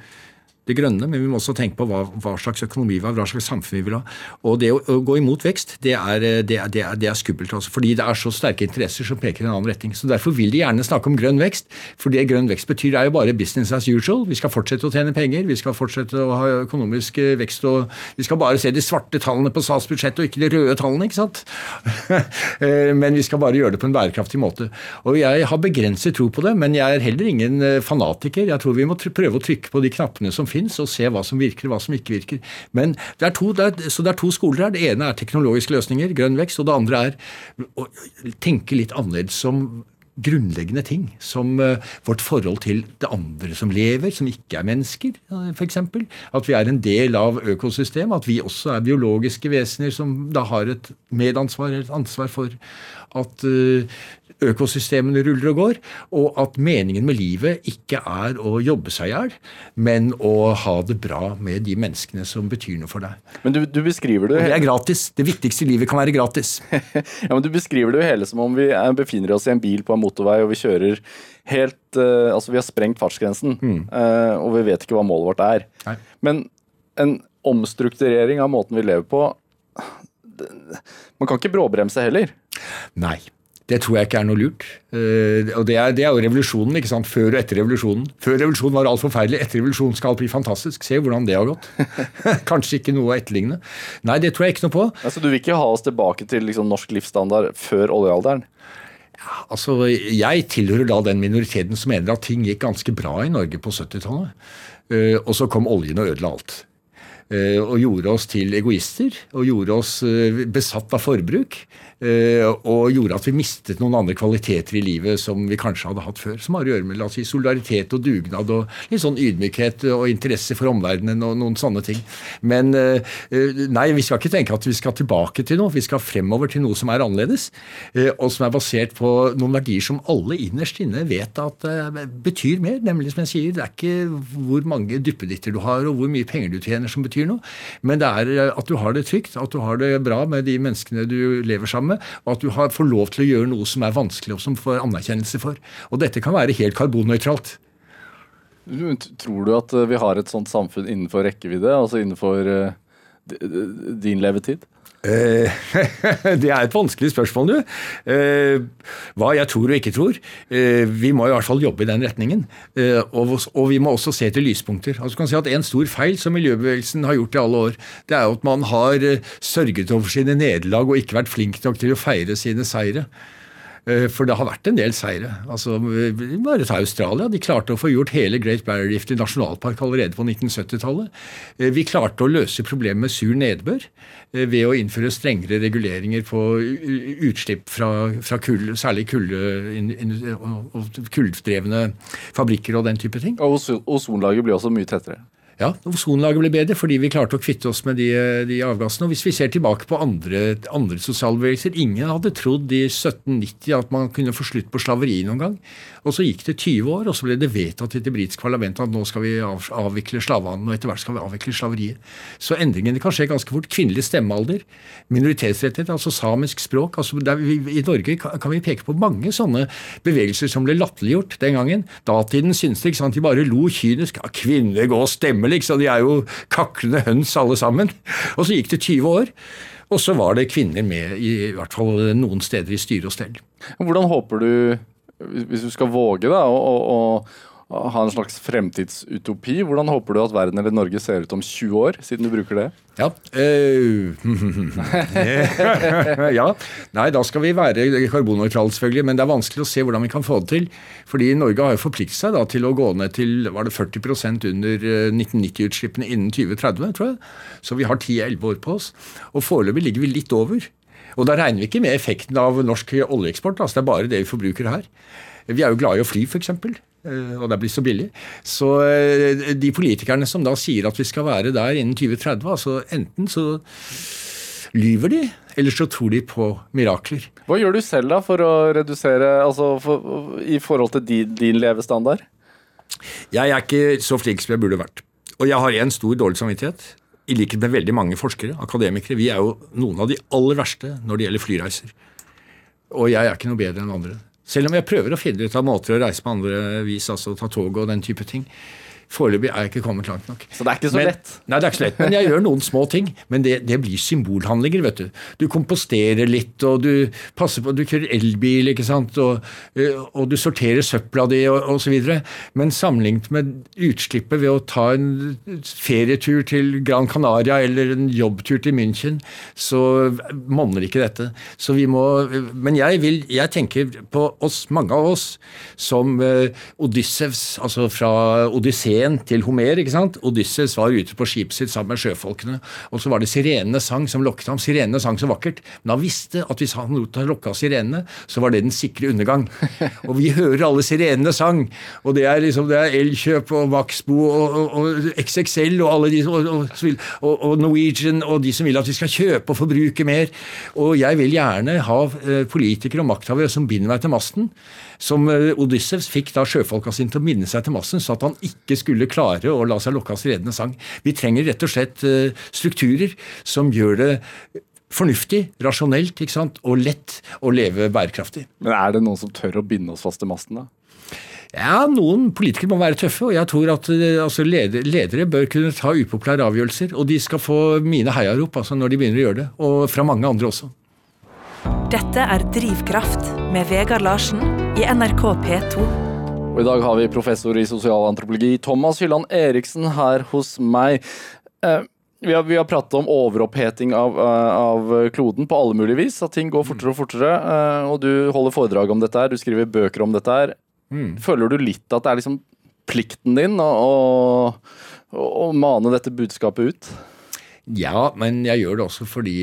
det grønne, men vi må også tenke på hva, hva, slags økonomi vi har, hva slags samfunn vi vil ha. Og det å, å gå imot vekst, det er, det er, det er, det er skummelt. Altså, fordi det er så sterke interesser som peker i en annen retning. Så Derfor vil de gjerne snakke om grønn vekst. For det grønn vekst betyr, er jo bare business as usual. Vi skal fortsette å tjene penger, vi skal fortsette å ha økonomisk eh, vekst, og vi skal bare se de svarte tallene på statsbudsjettet og ikke de røde tallene, ikke sant? <laughs> Eh, men vi skal bare gjøre det på en bærekraftig måte. Og jeg har begrenset tro på det, men jeg er heller ingen eh, fanatiker. Jeg tror vi må prøve å trykke på de knappene som fins, og se hva som virker og hva som ikke virker. Men det er to, det er, så det er to skoler her. Det ene er teknologiske løsninger, grønn vekst, og det andre er å tenke litt annerledes som grunnleggende ting, som uh, vårt forhold til det andre som lever, som ikke er mennesker, uh, f.eks. At vi er en del av økosystemet, at vi også er biologiske vesener som da har et medansvar, et ansvar for at uh, økosystemene ruller og går, og at meningen med livet ikke er å jobbe seg i hjel, men å ha det bra med de menneskene som betyr noe for deg. Men du, du beskriver det Og det er gratis. Det viktigste i livet kan være gratis. <laughs> ja, men Du beskriver det jo hele som om vi befinner oss i en bil på en motorvei, og vi kjører helt uh, Altså, vi har sprengt fartsgrensen, mm. uh, og vi vet ikke hva målet vårt er. Nei. Men en omstrukturering av måten vi lever på Man kan ikke bråbremse heller. Nei. Det tror jeg ikke er noe lurt. Uh, og det er, det er, jo revolusjonen. ikke sant? Før og etter revolusjonen. Før revolusjonen var alt forferdelig. Etter revolusjonen skal alt bli fantastisk. Se hvordan det har gått. <laughs> Kanskje ikke noe å etterligne. Nei, det tror jeg ikke noe på. Altså, Du vil ikke ha oss tilbake til liksom, norsk livsstandard før oljealderen? Altså, Jeg tilhører da den minoriteten som mener at ting gikk ganske bra i Norge på 70-tallet. Uh, og så kom oljen og ødela alt. Uh, og gjorde oss til egoister, og gjorde oss besatt av forbruk. Eh, og gjorde at vi mistet noen andre kvaliteter i livet som vi kanskje hadde hatt før. Som har å gjøre med la oss si, solidaritet og dugnad og litt sånn ydmykhet og interesse for omverdenen og noen sånne ting. Men eh, eh, nei, vi skal ikke tenke at vi skal tilbake til noe. Vi skal fremover til noe som er annerledes, og som er basert på noen verdier som alle innerst inne vet at betyr mer. Nemlig, som jeg sier, det er ikke hvor mange duppeditter du har og hvor mye penger du tjener som betyr noe, men det er at du har det trygt, at du har det bra med de menneskene du lever sammen med med, og at du har, får lov til å gjøre noe som er vanskelig, og som får anerkjennelse for. Og dette kan være helt karbonnøytralt. Tror du at eh, vi har et sånt samfunn innenfor rekkevidde, altså innenfor uh, din levetid? Eh, <laughs> det er et vanskelig spørsmål, du. Eh, hva jeg tror og ikke tror. Eh, vi må i hvert fall jobbe i den retningen. Og vi må også se til lyspunkter. Altså, kan si at En stor feil som miljøbevegelsen har gjort i alle år, det er jo at man har sørget over sine nederlag og ikke vært flink nok til å feire sine seire. Eh, for det har vært en del seire. Altså, bare ta Australia. De klarte å få gjort hele Great Barrier Reef til nasjonalpark allerede på 1970-tallet. Eh, vi klarte å løse problemet med sur nedbør eh, ved å innføre strengere reguleringer på utslipp fra, fra kull, særlig kulldrevne fabrikker og den type ting. Og ozonlaget blir også mye tettere. Ja, ozonlaget ble bedre fordi vi klarte å kvitte oss med de, de avgassene. Og hvis vi ser tilbake på andre, andre sosiale bevegelser Ingen hadde trodd i 1790 at man kunne få slutt på slaveri noen gang. Og så gikk det 20 år, og så ble det vedtatt i det britiske parlamentet at nå skal vi av, avvikle slavehandelen, og etter hvert skal vi avvikle slaveriet. Så endringene kan skje ganske fort. Kvinnelig stemmealder, minoritetsrettigheter, altså samisk språk. altså vi, I Norge kan vi peke på mange sånne bevegelser som ble latterliggjort den gangen. Datiden syntes det, ikke sant, de bare lo kynisk. Ja, kvinner gå og stemmer, liksom. De er jo kaklende høns alle sammen. Og så gikk det 20 år. Og så var det kvinner med, i, i hvert fall noen steder, i styre og stell. Hvordan håper du hvis du skal våge da, å, å, ha en slags fremtidsutopi, hvordan håper du at verden eller Norge ser ut om 20 år, siden du bruker det? Ja. Uh, <laughs> ja. Nei, da skal vi være karbonnøytrale, selvfølgelig. Men det er vanskelig å se hvordan vi kan få det til. Fordi Norge har jo forpliktet seg da til å gå ned til var det 40% under 1990-utslippene eh, innen 2030, tror jeg. Så vi har 10-11 år på oss. Og foreløpig ligger vi litt over. Og da regner vi ikke med effekten av norsk oljeeksport. altså Det er bare det vi forbruker her. Vi er jo glad i å fly, f.eks. Eh, og det blir så billig. Så eh, de politikerne som da sier at vi skal være der innen 2030, altså enten så lyver de, eller så tror de på mirakler. Hva gjør du selv da for å redusere, altså for, i forhold til din, din levestandard? Jeg er ikke så flink som jeg burde vært. Og jeg har en stor dårlig samvittighet i likhet med veldig mange forskere, akademikere, vi er jo noen av de aller verste når det gjelder flyreiser. Og jeg er ikke noe bedre enn andre. Selv om jeg prøver å finne ut av måter å reise på andre vis, altså ta tog og den type ting. Foreløpig er jeg ikke kommet langt nok. Så det er ikke så men, lett? Nei, det er ikke så lett. Men jeg gjør noen små ting. Men det, det, blir symbolhandlinger, vet du. Du komposterer litt, og du passer på Du kjører elbil, ikke sant, og, eh, og du sorterer søpla di, og osv. Men sammenlignet med utslippet ved å ta en ferietur til Gran Canaria eller en jobbtur til München, så monner ikke dette. Så vi må Men jeg vil Jeg tenker på oss, mange av oss, som uh, Odyssevs, altså fra Odysseen Ideen til Homer. ikke sant? Odysseus var ute på skipet sitt sammen med sjøfolkene. Og så var det sirenenes sang som lokket ham. Sirenene sang så vakkert. Men han visste at hvis han lot lokke av sirenene, så var det den sikre undergang. <laughs> Og vi hører alle sirenene sang. Og det er liksom, det er Elkjøp og Maxbo og, og, og, XXL og alle de og, og, Norwegian og de som vil at vi skal kjøpe og forbruke mer. Og jeg vil gjerne ha eh, politikere og makthavere som binder meg til masten som eh, Odyssevs fikk da sjøfolka sine til å minne seg til masten, så at han ikke skulle klare å la seg lokke av sirenende sang. Vi trenger rett og slett eh, strukturer som gjør det fornuftig, rasjonelt ikke sant? og lett å leve bærekraftig. Men Er det noen som tør å binde oss fast til masten, da? Ja, Noen politikere må være tøffe, og jeg tror at eh, altså, ledere, ledere, bør kunne ta upopulære avgjørelser. Og de skal få mine heiarop altså, når de begynner å gjøre det, og fra mange andre også. Dette er Drivkraft med Vegard Larsen i NRK P2. Og I dag har vi professor i sosialantropologi Thomas Hylland Eriksen her hos meg. Eh, vi har, vi har pratet om overoppheting av, eh, av, kloden på alle mulige vis. At ting går fortere og fortere. Eh, og du holder foredrag om dette her, du skriver bøker om dette her. Mm. Føler du litt at det er liksom plikten din å, å, å mane dette budskapet ut? Ja, men jeg gjør det også fordi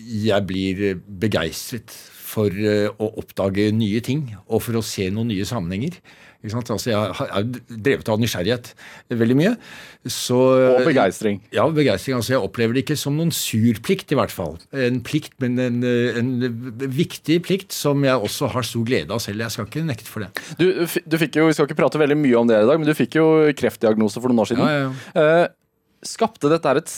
jeg blir begeistret for eh, å oppdage nye ting og for å se noen nye sammenhenger. Altså, jeg har drevet av nysgjerrighet veldig mye. Så, og begeistring. Ja, begeistring. Altså, jeg opplever det ikke som noen sur plikt, i hvert fall. En plikt, men en, en, viktig plikt som jeg også har stor glede av selv. Jeg skal ikke nekte for det. Du, du fikk jo, Vi skal ikke prate veldig mye om det i dag, men du fikk jo kreftdiagnose for noen år siden. Ja, ja, ja. Uh, skapte dette et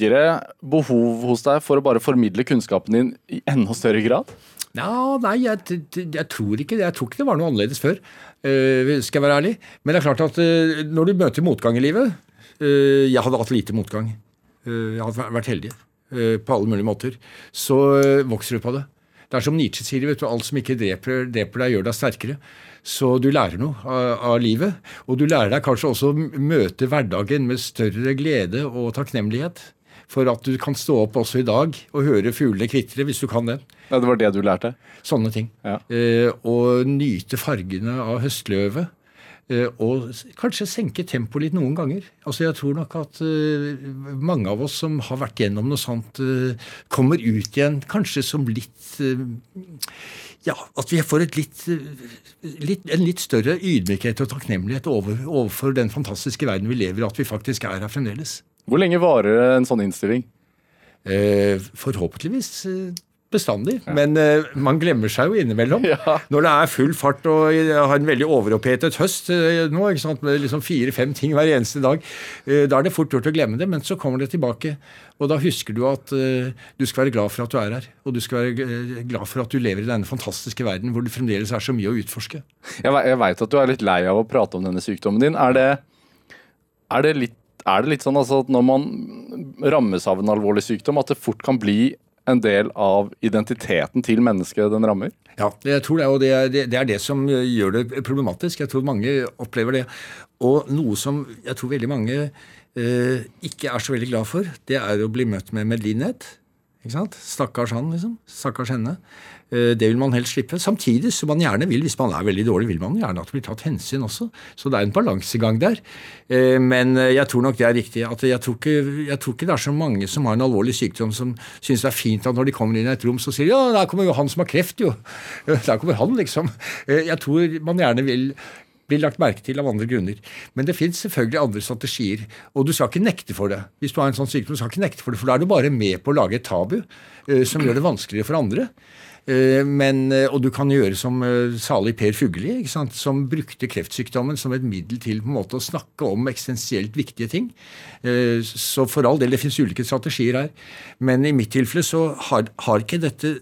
sterkere behov hos deg for å bare formidle kunnskapen din i enda større grad? Ja, nei, jeg, jeg, tror ikke det. Jeg tror ikke det var noe annerledes før, uh, skal jeg være ærlig. Men det er klart at uh, når du møter motgang i livet uh, Jeg hadde hatt lite motgang. jeg hadde vært heldig på alle mulige måter. Så vokser du på det. Det er som Nietzsche sier, vet du, alt som ikke dreper, dreper deg, gjør deg sterkere. Så du lærer noe av, av, livet. Og du lærer deg kanskje også å møte hverdagen med større glede og takknemlighet for at du kan stå opp også i dag og høre fuglene kvitre, hvis du kan det. Ja, Det var det du lærte? Sånne ting. Ja. Eh, og nyte fargene av høstløvet. Eh, og kanskje senke tempoet litt noen ganger. Altså Jeg tror nok at eh, mange av oss som har vært gjennom noe sånt, uh, kommer ut igjen kanskje som litt uh, Ja, at vi får litt, litt, en litt større ydmykhet og takknemlighet over, overfor den fantastiske verden vi lever i, at vi faktisk er her fremdeles. Hvor lenge varer en sånn innstilling? forhåpentligvis bestandig. Ja. Men eh, man glemmer seg jo innimellom. <laughs> Ja. Når det er full fart og har en veldig overopphetet høst eh, nå, med liksom fire-fem ting hver eneste dag, eh, da er det fort gjort å glemme det, men så kommer det tilbake. Og da husker du at du skal være glad for at du er her. Og du skal være glad for at du lever i denne fantastiske verden hvor det fremdeles er så mye å utforske. Jeg, jeg veit at du er litt lei av å prate om denne sykdommen din. Er det, er det litt er det litt sånn altså at når man rammes av en alvorlig sykdom, at det fort kan bli en del av identiteten til mennesket den rammer? Ja, jeg tror det, og det er det, er det, som gjør det problematisk. Jeg tror mange opplever det. Og noe som jeg tror veldig mange eh, ikke er så veldig glad for, det er å bli møtt med medlidenhet. Ikke sant? Stakkars han, liksom. Stakkars henne. Eh, det vil man helst slippe. Samtidig som man gjerne vil, hvis man er veldig dårlig, vil man gjerne at det blir tatt hensyn også. Så det er en balansegang der. Eh, men eh, jeg tror nok det er riktig. at jeg tror, ikke, jeg tror ikke det er så mange som har en alvorlig sykdom som syns det er fint at når de kommer inn i et rom, så sier de ja, der kommer jo han som har kreft, jo. <laughs> Der kommer han, liksom. Jeg tror man gjerne vil blir lagt merke til av andre grunner. Men det fins selvfølgelig andre strategier, og du skal ikke nekte for det. Hvis du har en sånn sykdom, du skal ikke nekte for det, for da er du bare med på å lage et tabu som gjør det vanskeligere for andre. Eh, men, eh, og du kan gjøre som eh, salig Per Fugelli, som brukte kreftsykdommen som et middel til på en måte å snakke om eksistensielt viktige ting. Så for all del, det finnes ulike strategier her. Men i mitt tilfelle så har, har ikke dette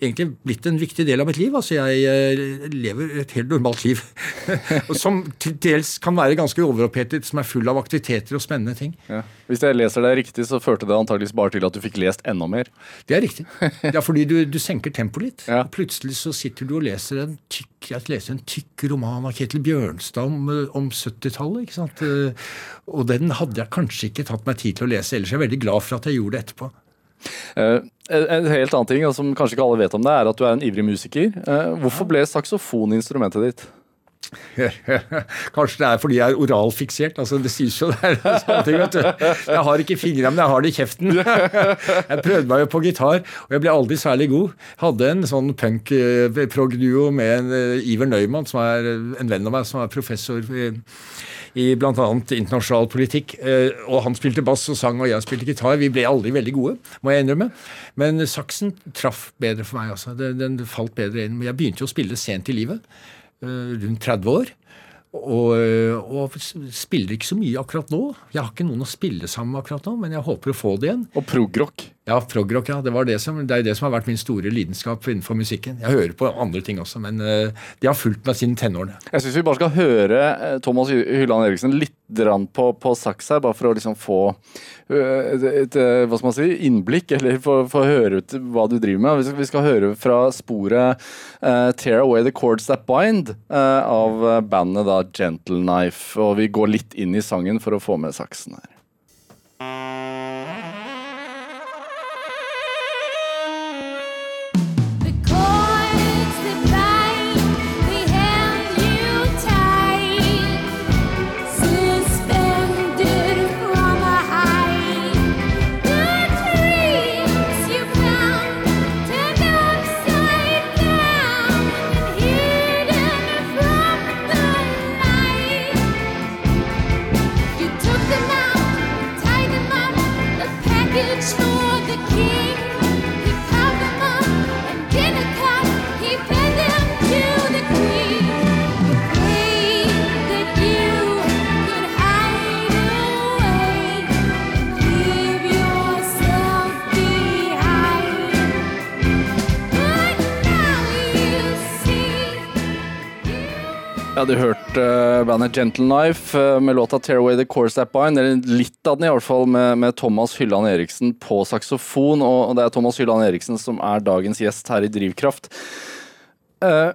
egentlig blitt en viktig del av mitt liv. Altså jeg lever et helt normalt liv. <laughs> som til dels kan være ganske overopphetet, som er full av aktiviteter og spennende ting. Ja. Hvis jeg leser deg riktig, så førte det antageligvis bare til at du fikk lest enda mer. Det er riktig. Ja, fordi du, du senker tempoet litt. Ja. Plutselig så sitter du og leser en tykk, leser en tykk roman av Ketil Bjørnstad om, om 70-tallet. ikke sant? Og den hadde jeg kanskje ikke tatt meg tid til å lese ellers. Jeg er veldig glad for at jeg gjorde det etterpå. Uh, en helt annen ting som kanskje ikke alle vet om det, er at du er en ivrig musiker. Uh, hvorfor ble saksofon instrumentet ditt? <laughs> Kanskje det er fordi jeg er oralfiksert. altså Det sies jo er du. Jeg har ikke fingrene, men jeg har det i kjeften. <laughs> Jeg prøvde meg jo på gitar, og jeg ble aldri særlig god. Hadde en sånn punk-prog-duo med en uh, Iver Nøyman, som er en venn av meg, som er professor i, i bl.a. internasjonal politikk. Og han spilte bass og sang, og jeg spilte gitar. Vi ble aldri veldig gode, må jeg innrømme. Men saksen traff bedre for meg, altså. Den, den falt bedre inn. Jeg begynte jo å spille sent i livet. Eh, rundt 30 år. Og, eh, og, spiller ikke så mye akkurat nå. Jeg har ikke noen å spille sammen med akkurat nå, men jeg håper å få det igjen. Og progrock? Ja, progrock, ja. Det, det, som, det, er det som har vært min store lidenskap innenfor musikken. Jeg hører på andre ting også, men uh, de har fulgt meg siden tenårene. Jeg syns vi bare skal høre Thomas Hylland Eriksen litt på, på saks her, bare for å liksom få uh, et, et, hva skal man si, innblikk, eller få høre ut hva du driver med. Vi skal, vi skal høre fra sporet uh, 'Tear Away The Chords That Bind' av bandet da Gentle Knife. Og vi går litt inn i sangen for å få med saksen her. Du hørte uh, bandet Gentle Knife uh, med låta 'Tear Away The Course That Bind'. Eller litt av den, i hvert fall, med, med Thomas Hylland Eriksen på saksofon. Og, det er Thomas Hylland Eriksen som er dagens gjest her i Drivkraft. Uh,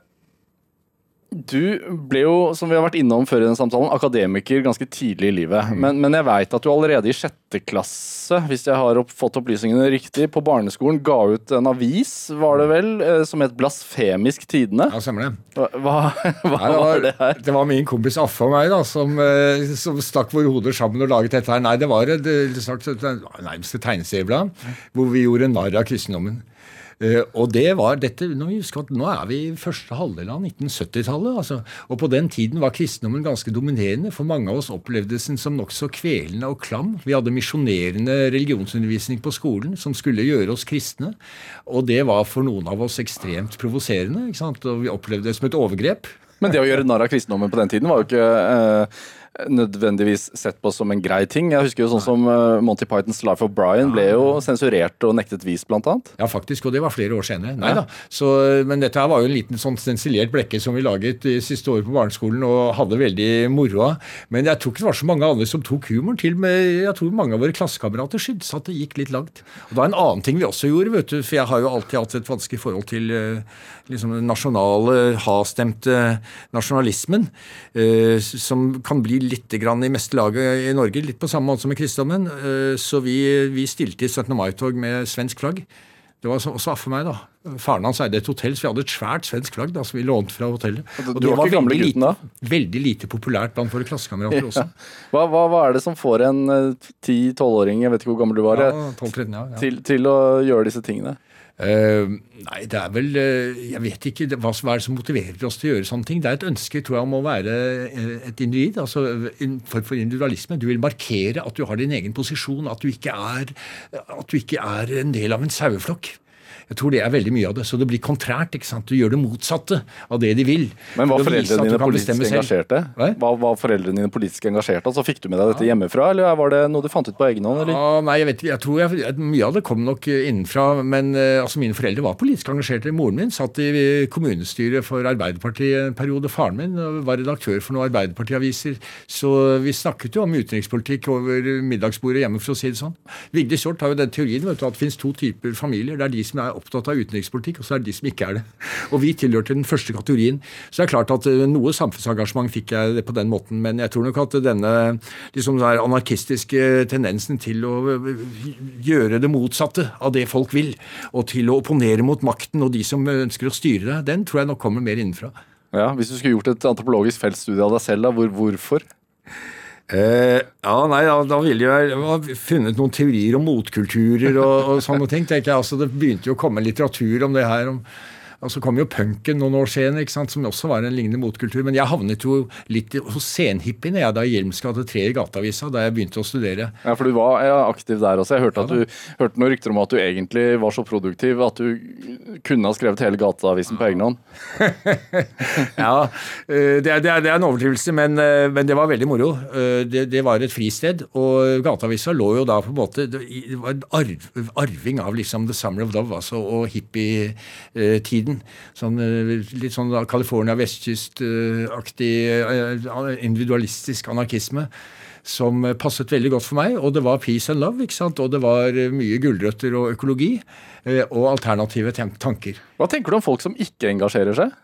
Du ble jo, som vi har vært innom før i den samtalen, akademiker ganske tidlig i livet. Mm. Men, men jeg veit at du allerede i sjette klasse, hvis jeg har opp, fått opplysningene riktig, på barneskolen ga ut en avis, var det vel, eh, som het Blasfemisk Tidene? Ja, stemmer det. Hva, hva, hva Nei, var det her? det var min kompis Affe og meg da, som, eh, som stakk våre hoder sammen og laget dette her. Nei, det var eh, et, nærmest et tegneserieblad hvor vi gjorde narr av kristendommen. Eh, og det var dette, Nå, at nå er vi i første halvdel av 1970-tallet. Altså, og på den tiden var kristendommen ganske dominerende. For mange av oss opplevdes den som nokså kvelende og klam. Vi hadde misjonerende religionsundervisning på skolen som skulle gjøre oss kristne. Og det var for noen av oss ekstremt provoserende. Og vi opplevde det som et overgrep. Men det å gjøre narr av kristendommen på den tiden var jo ikke eh, nødvendigvis sett på som en grei ting. Jeg husker jo sånn som eh, Monty Pythons Life of Brian ble jo sensurert og nektet vis, blant annet. Ja, faktisk, og det var flere år senere. Nei da. Så, men dette her var jo en liten sånn stensilert blekke som vi laget i siste året på barneskolen og hadde veldig moro av. Men jeg tror ikke det var så mange andre som tok humoren til Men Jeg tror mange av våre klassekamerater syntes at det gikk litt langt. Og da en annen ting vi også gjorde, vet du, for jeg har jo alltid hatt et vanskelig forhold til eh, liksom den nasjonale, hastemte nasjonalismen, eh, som kan bli litt grann i meste laget i Norge, litt på samme måte som i kristendommen. Eh, så vi, vi stilte i 17. mai-tog med svensk flagg. Det var også for meg, da. Faren hans eide et hotell, så vi hadde et svært svensk flagg da, som vi lånte fra hotellet. Og det var veldig lite, veldig lite populært blant våre klassekamerater <laughs> også. Hva, hva, hva er det som får en eh, 10-12-åring, jeg vet ikke hvor gammel du var, Ja, eh, 12-13, ja, ja. til, til å gjøre disse tingene? Eh, nei, det er vel uh, Jeg vet ikke hva som er det som motiverer oss til å gjøre sånne ting. Det er et ønske tror jeg, om å være eh, et individ. altså En form for individualisme. Du vil markere at du har din egen posisjon, at du ikke er, at du ikke er en del av en saueflokk. Jeg tror det er veldig mye av det. Så det blir kontrært. ikke sant? Du gjør det motsatte av det de vil. Men var foreldrene dine politisk engasjerte? Hva? Var, var foreldrene dine politisk engasjerte? Altså, fikk du med deg dette hjemmefra, eller var det noe du fant ut på egen hånd? Eller? Ja, nei, jeg vet ikke. Jeg tror jeg, Mye av det kom nok eh, innenfra. Men eh, altså, mine foreldre var politisk engasjerte. Moren min satt i kommunestyret for Arbeiderpartiet en periode. Faren min eh, var redaktør for noen Arbeiderpartiaviser. Så vi snakket jo om utenrikspolitikk over middagsbordet hjemme, for å si det sånn. Vigdis Hjorth har jo den teorien vet du, at det finnes to typer familier. Det er de som er opptatt av utenrikspolitikk, og så er det de som ikke er det. Og vi tilhørte den første kategorien. Så det er klart at eh, noe samfunnsengasjement fikk jeg på den måten. Men jeg tror nok at denne liksom der anarkistiske tendensen til å eh, gjøre det motsatte av det folk vil, og til å opponere mot makten og de som ønsker å styre det, den tror jeg nok kommer mer innenfra. Ja, hvis du skulle gjort et antropologisk feltstudie av deg selv, da, hvor, hvorfor? Eh, ja, nei, da, da ville jeg ha funnet noen teorier om motkulturer og, og sånne ting. tenker jeg. Altså, det begynte jo å komme litteratur om det her. om og så kom jo punken noen år senere, som også var en lignende motkultur. Men jeg havnet jo litt hos senhippiene jeg da i Hjelms gate 3 i Gateavisa da jeg begynte å studere. Ja, for du var aktiv der også. Jeg hørte, at du, hørte noen rykter om at du egentlig var så produktiv at du kunne ha skrevet hele Gateavisen på egen hånd. <laughs> Ja, eh, det er, det er, en overdrivelse, men, eh, men det var veldig moro. Eh, Det, det var et fristed, og Gateavisa lå jo da på en måte Det var en arv, arving av liksom The Summer of Love altså, og hippietiden. Sånn, eh, litt sånn California vestkystaktig eh, individualistisk anarkisme. Som passet veldig godt for meg. Og det var peace and love, ikke sant? og det var eh, mye gulrøtter og økologi. Og alternative tanker. Hva tenker du om folk som ikke engasjerer seg?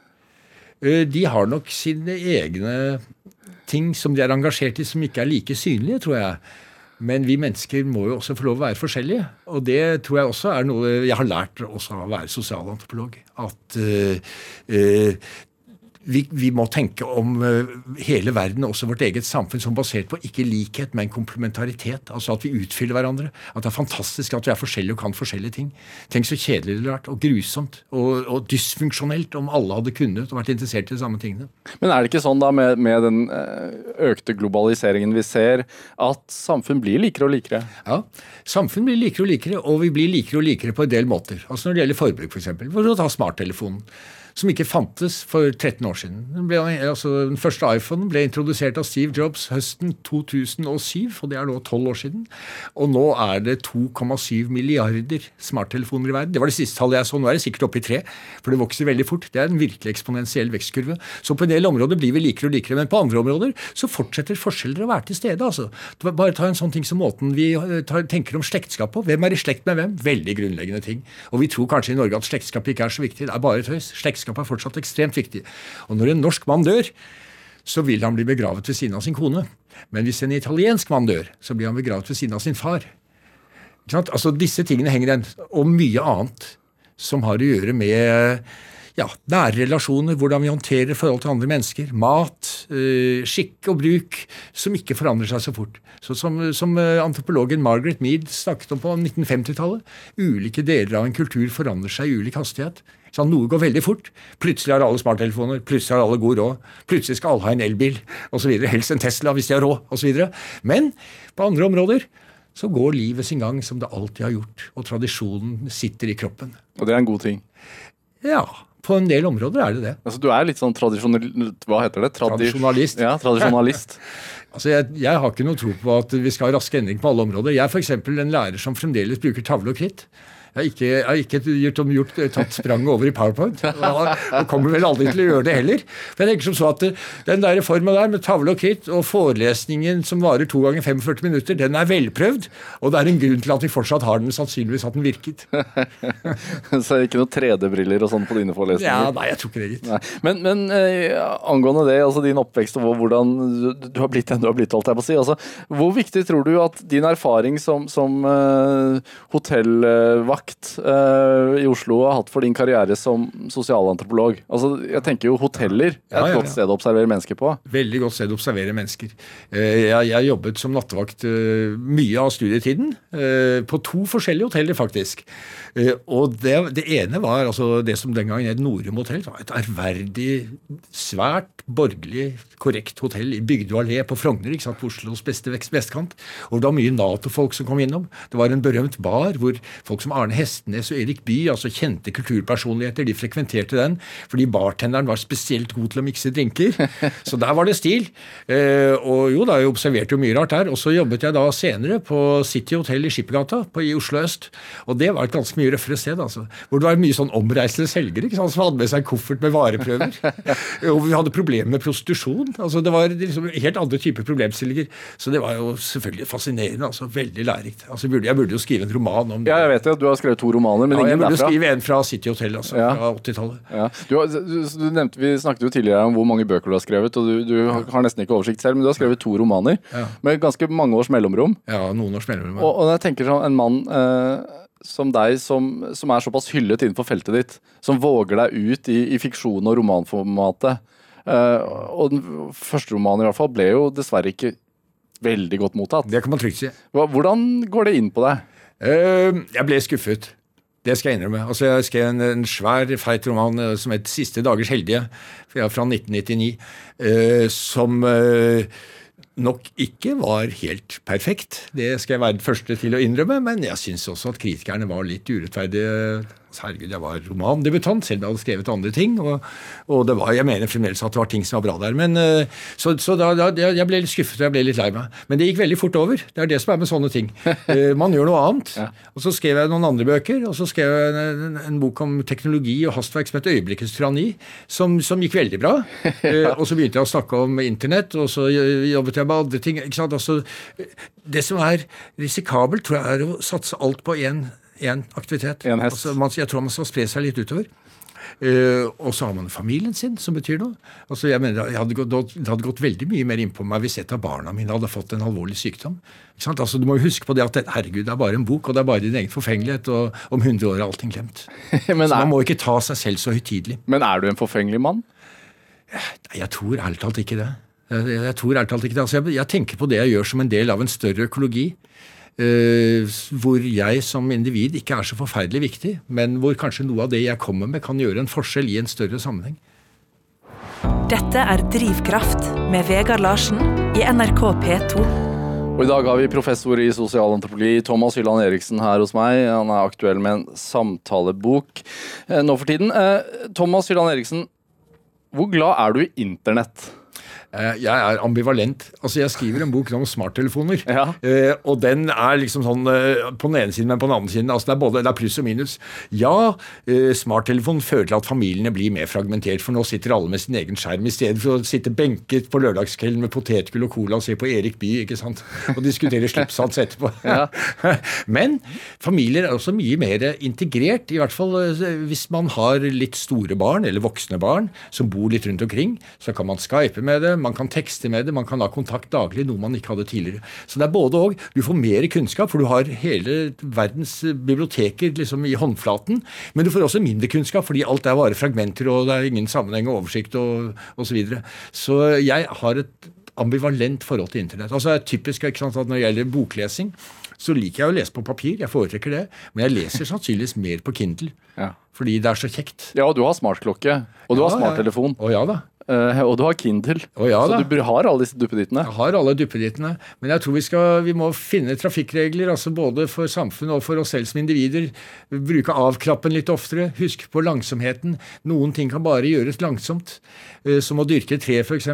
De har nok sine egne ting som de er engasjert i, som ikke er like synlige, tror jeg. Men vi mennesker må jo også få lov å være forskjellige. Og det tror jeg også er noe jeg har lært også av å være sosialantropolog. At uh, eh, vi, vi må tenke om eh, hele verden, også vårt eget samfunn, som basert på ikke likhet, men komplementaritet. Altså at vi utfyller hverandre. At det er fantastisk at vi er forskjellige og kan forskjellige ting. Tenk så kjedelig det ville vært, og grusomt og, og dysfunksjonelt om alle hadde kunnet og vært interessert i de samme tingene. Men er det ikke sånn da med, med den eh, økte globaliseringen vi ser, at samfunn blir likere og likere? Ja, Samfunn blir likere og likere, og vi blir likere og likere på en del måter. Altså Når det gjelder forbruk, f.eks. For, eksempel. for å ta smarttelefonen. Som ikke fantes for 13 år siden. Den, ble, altså, den første iPhonen ble introdusert av Steve Jobs høsten 2007, og det er nå 12 år siden. Og nå er det 2,7 milliarder smarttelefoner i verden. Det var det siste tallet jeg så. Nå er det sikkert oppe i tre, for det vokser veldig fort. Det er en virkelig eksponentiell vekstkurve. Så på en del områder blir vi likere og likere, men på andre områder så fortsetter forskjeller å være til stede. altså. Bare ta en sånn ting som måten vi eh, tenker om slektskap på. Hvem er i slekt med hvem? Veldig grunnleggende ting. Og vi tror kanskje i Norge at slektskap ikke er så viktig. Det er bare tøys. Slektskap slektskap er fortsatt ekstremt viktig. Og når en norsk mann dør, så vil han bli begravet ved siden av sin kone. Men hvis en italiensk mann dør, så blir han begravet ved siden av sin far. Altså Disse tingene henger igjen. Og mye annet som har å gjøre med ja, nære relasjoner, hvordan vi håndterer forhold til andre mennesker, mat, øh, skikk og bruk, som ikke forandrer seg så fort. Så som, som øh, antropologen Margaret Mead snakket om på 1950-tallet, ulike deler av en kultur forandrer seg i ulik hastighet. Sånn, noe går veldig fort. Plutselig har alle smarttelefoner, plutselig har alle god råd. Plutselig skal alle ha en elbil osv. Helst en Tesla hvis de har råd osv. Men på andre områder så går livet sin gang som det alltid har gjort. Og tradisjonen sitter i kroppen. Og det er en god ting? Ja. På en del områder er det det. Altså, du er litt sånn tradisjonal... Hva heter det? Tradi tradisjonalist. Ja, tradisjonalist. <laughs> altså, jeg, jeg, har ikke noe tro på at vi skal ha rask endring på alle områder. Jeg er f.eks. en lærer som fremdeles bruker tavle og kritt. Har ikke, har ikke gjort, gjort, tatt spranget over i PowerPoint. Og kommer vel aldri til å gjøre det heller. For jeg tenker som så at Den der reforma der med tavle og kritt og forelesningen som varer to ganger 45 minutter, den er velprøvd. Og det er en grunn til at vi fortsatt har den, sannsynligvis at den virket. <laughs> så ikke noen 3D-briller og sånn på dine forelesninger? Ja, Nei, jeg tror ikke det, gitt. Men, men eh, angående det, altså din oppvekst og hvordan du har blitt den du har blitt, holdt jeg på å si. Altså, hvor viktig tror du at din erfaring som, som eh, hotellvakt vakt uh, i Oslo har hatt for din karriere som sosialantropolog? Altså, jeg tenker jo Hoteller er et ja, ja, ja. godt sted å observere mennesker på. Veldig godt sted å observere mennesker. Uh, jeg, jeg, jobbet som nattevakt uh, mye av studietiden. På to forskjellige hoteller, faktisk. Og det, det, ene var altså det som den gangen het Norum hotell. Det var et ærverdig, svært borgerlig, korrekt hotell i Bygdø allé på Frogner, ikke sant, på Oslos beste vestkant. Og det var mye Nato-folk som kom innom. Det var en berømt bar hvor folk som Arne Hestenes og Erik Bye, altså kjente kulturpersonligheter, de frekventerte den fordi bartenderen var spesielt god til å mikse drinker. Så der var det stil. Eh, og jo da, jeg observerte jo mye rart der. Og så jobbet jeg da senere på City Hotel i Skippergata i Oslo øst. Og det var et ganske mye røffere sted, altså. Hvor det var mye sånn omreisende selgere ikke sant, som hadde med seg en koffert med vareprøver. <laughs> og vi hadde problemer med prostitusjon. altså Det var liksom helt andre typer problemstillinger. Så det var jo selvfølgelig fascinerende. altså Veldig lærerikt. Altså, jeg burde jo skrive en roman om det. Ja, jeg vet det. Du har skrevet to romaner, men ja, ingen derfra. Jeg burde skrive en fra City Hotel, altså. Ja. Fra 80-tallet. Ja. Vi snakket jo tidligere om hvor mange bøker du har skrevet, og du, du har nesten ikke oversikt selv, men du har skrevet to romaner med ganske mange års mellomrom. Ja, noen års mellomrom. Og, og jeg tenker sånn, en mann eh, som deg, som, som, er såpass hyllet innenfor feltet ditt, som våger deg ut i, i fiksjon og romanformatet. Uh, og den første romanen i hvert fall ble jo dessverre ikke veldig godt mottatt. Det kan man trygt si. Hvordan går det inn på deg? Uh, jeg ble skuffet. Det skal jeg innrømme. Altså, jeg skrev en, en svær, feit roman uh, som het 'Siste dagers heldige', fra 1999, uh, som nok ikke var helt perfekt. Det skal jeg være den første til å innrømme, men jeg syns også at kritikerne var litt urettferdige herregud, jeg var romandebutant, selv om jeg hadde skrevet andre ting. Og, og det var, jeg mener fremdeles at det var ting som var bra der. Men, eh, så, så da, da, jeg ble litt skuffet og jeg ble litt lei meg. Men det gikk veldig fort over. Det er det som er med sånne ting. <laughs> Eh, man gjør noe annet. Ja. Og så skrev jeg noen andre bøker. Og så skrev jeg en, en, en bok om teknologi og hastverk som het 'Øyeblikkets tyranni', som, som, gikk veldig bra. ja. <laughs> Og så begynte jeg å snakke om internett, og så jobbet jeg med andre ting. ikke sant? Altså, det som er risikabelt, tror jeg er å satse alt på én én aktivitet. En hest. Altså, man, jeg tror man skal spre seg litt utover. Uh, og så har man familien sin, som betyr noe. Altså, jeg mener, jeg hadde gått, Det hadde gått veldig mye mer innpå meg hvis et av barna mine hadde fått en alvorlig sykdom. Altså, du må jo huske på det at herregud, det er bare en bok, og det er bare din egen forfengelighet. Og om 100 år er allting glemt. <laughs> så man må ikke ta seg selv så høytidelig. Men er du en forfengelig mann? Nei, jeg tror ærlig talt ikke det. Jeg, jeg tror ærlig talt ikke det. Altså, jeg, jeg tenker på det jeg gjør som en del av en større økologi. Uh, hvor jeg som individ ikke er så forferdelig viktig, men hvor kanskje noe av det jeg kommer med, kan gjøre en forskjell i en større sammenheng. Dette er Drivkraft med Vegard Larsen i NRK P2. Og I dag har vi professor i sosialantropologi Thomas Hylland Eriksen her hos meg. Han er aktuell med en samtalebok uh, nå for tiden. Uh, Thomas Hylland Eriksen, hvor glad er du i internett? Eh, Jeg er ambivalent. Altså, Jeg skriver en bok om smarttelefoner. Ja. Eh, og den er liksom sånn eh, på den ene siden, men på den andre siden. altså Det er både det er pluss og minus. Ja, smarttelefon fører til at familiene blir mer fragmentert, for nå sitter alle med sin egen skjerm i stedet for å sitte benket på lørdagskvelden med potetgull og cola og se på Erik Bye ikke sant? og diskutere slipshals etterpå. Ja. <laughs> Men familier er også mye mer integrert, i hvert fall hvis man har litt store barn, eller voksne barn, som bor litt rundt omkring. Så kan man skype med det, man kan tekste med det, man kan ha kontakt daglig, noe man ikke hadde tidligere. Så det er både og. Du får mer kunnskap, for du har hele verdens biblioteker liksom i håndflaten. Men du får også mindre kunnskap, fordi alt er bare fragmenter, og det er ingen sammenheng og oversikt og osv. Så, videre. så jeg har et ambivalent forhold til internett. Altså det er typisk ikke sant, at Når det gjelder boklesing, så liker jeg å lese på papir. Jeg foretrekker det. Men jeg leser sannsynligvis mer på Kindle. Ja. Fordi det er så kjekt. Ja, og du har smartklokke, og du har smarttelefon. ja. Å ja da. Eh, og du har Kindle. oh, ja så du har alle disse duppedittene. Jeg har alle duppedittene, men jeg tror vi, skal, vi må finne trafikkregler, altså både for samfunnet og for oss selv som individer. Bruke avkrappen litt oftere. Husk på langsomheten. Noen ting kan bare gjøres langsomt. uh, Som å dyrke et tre, f.eks.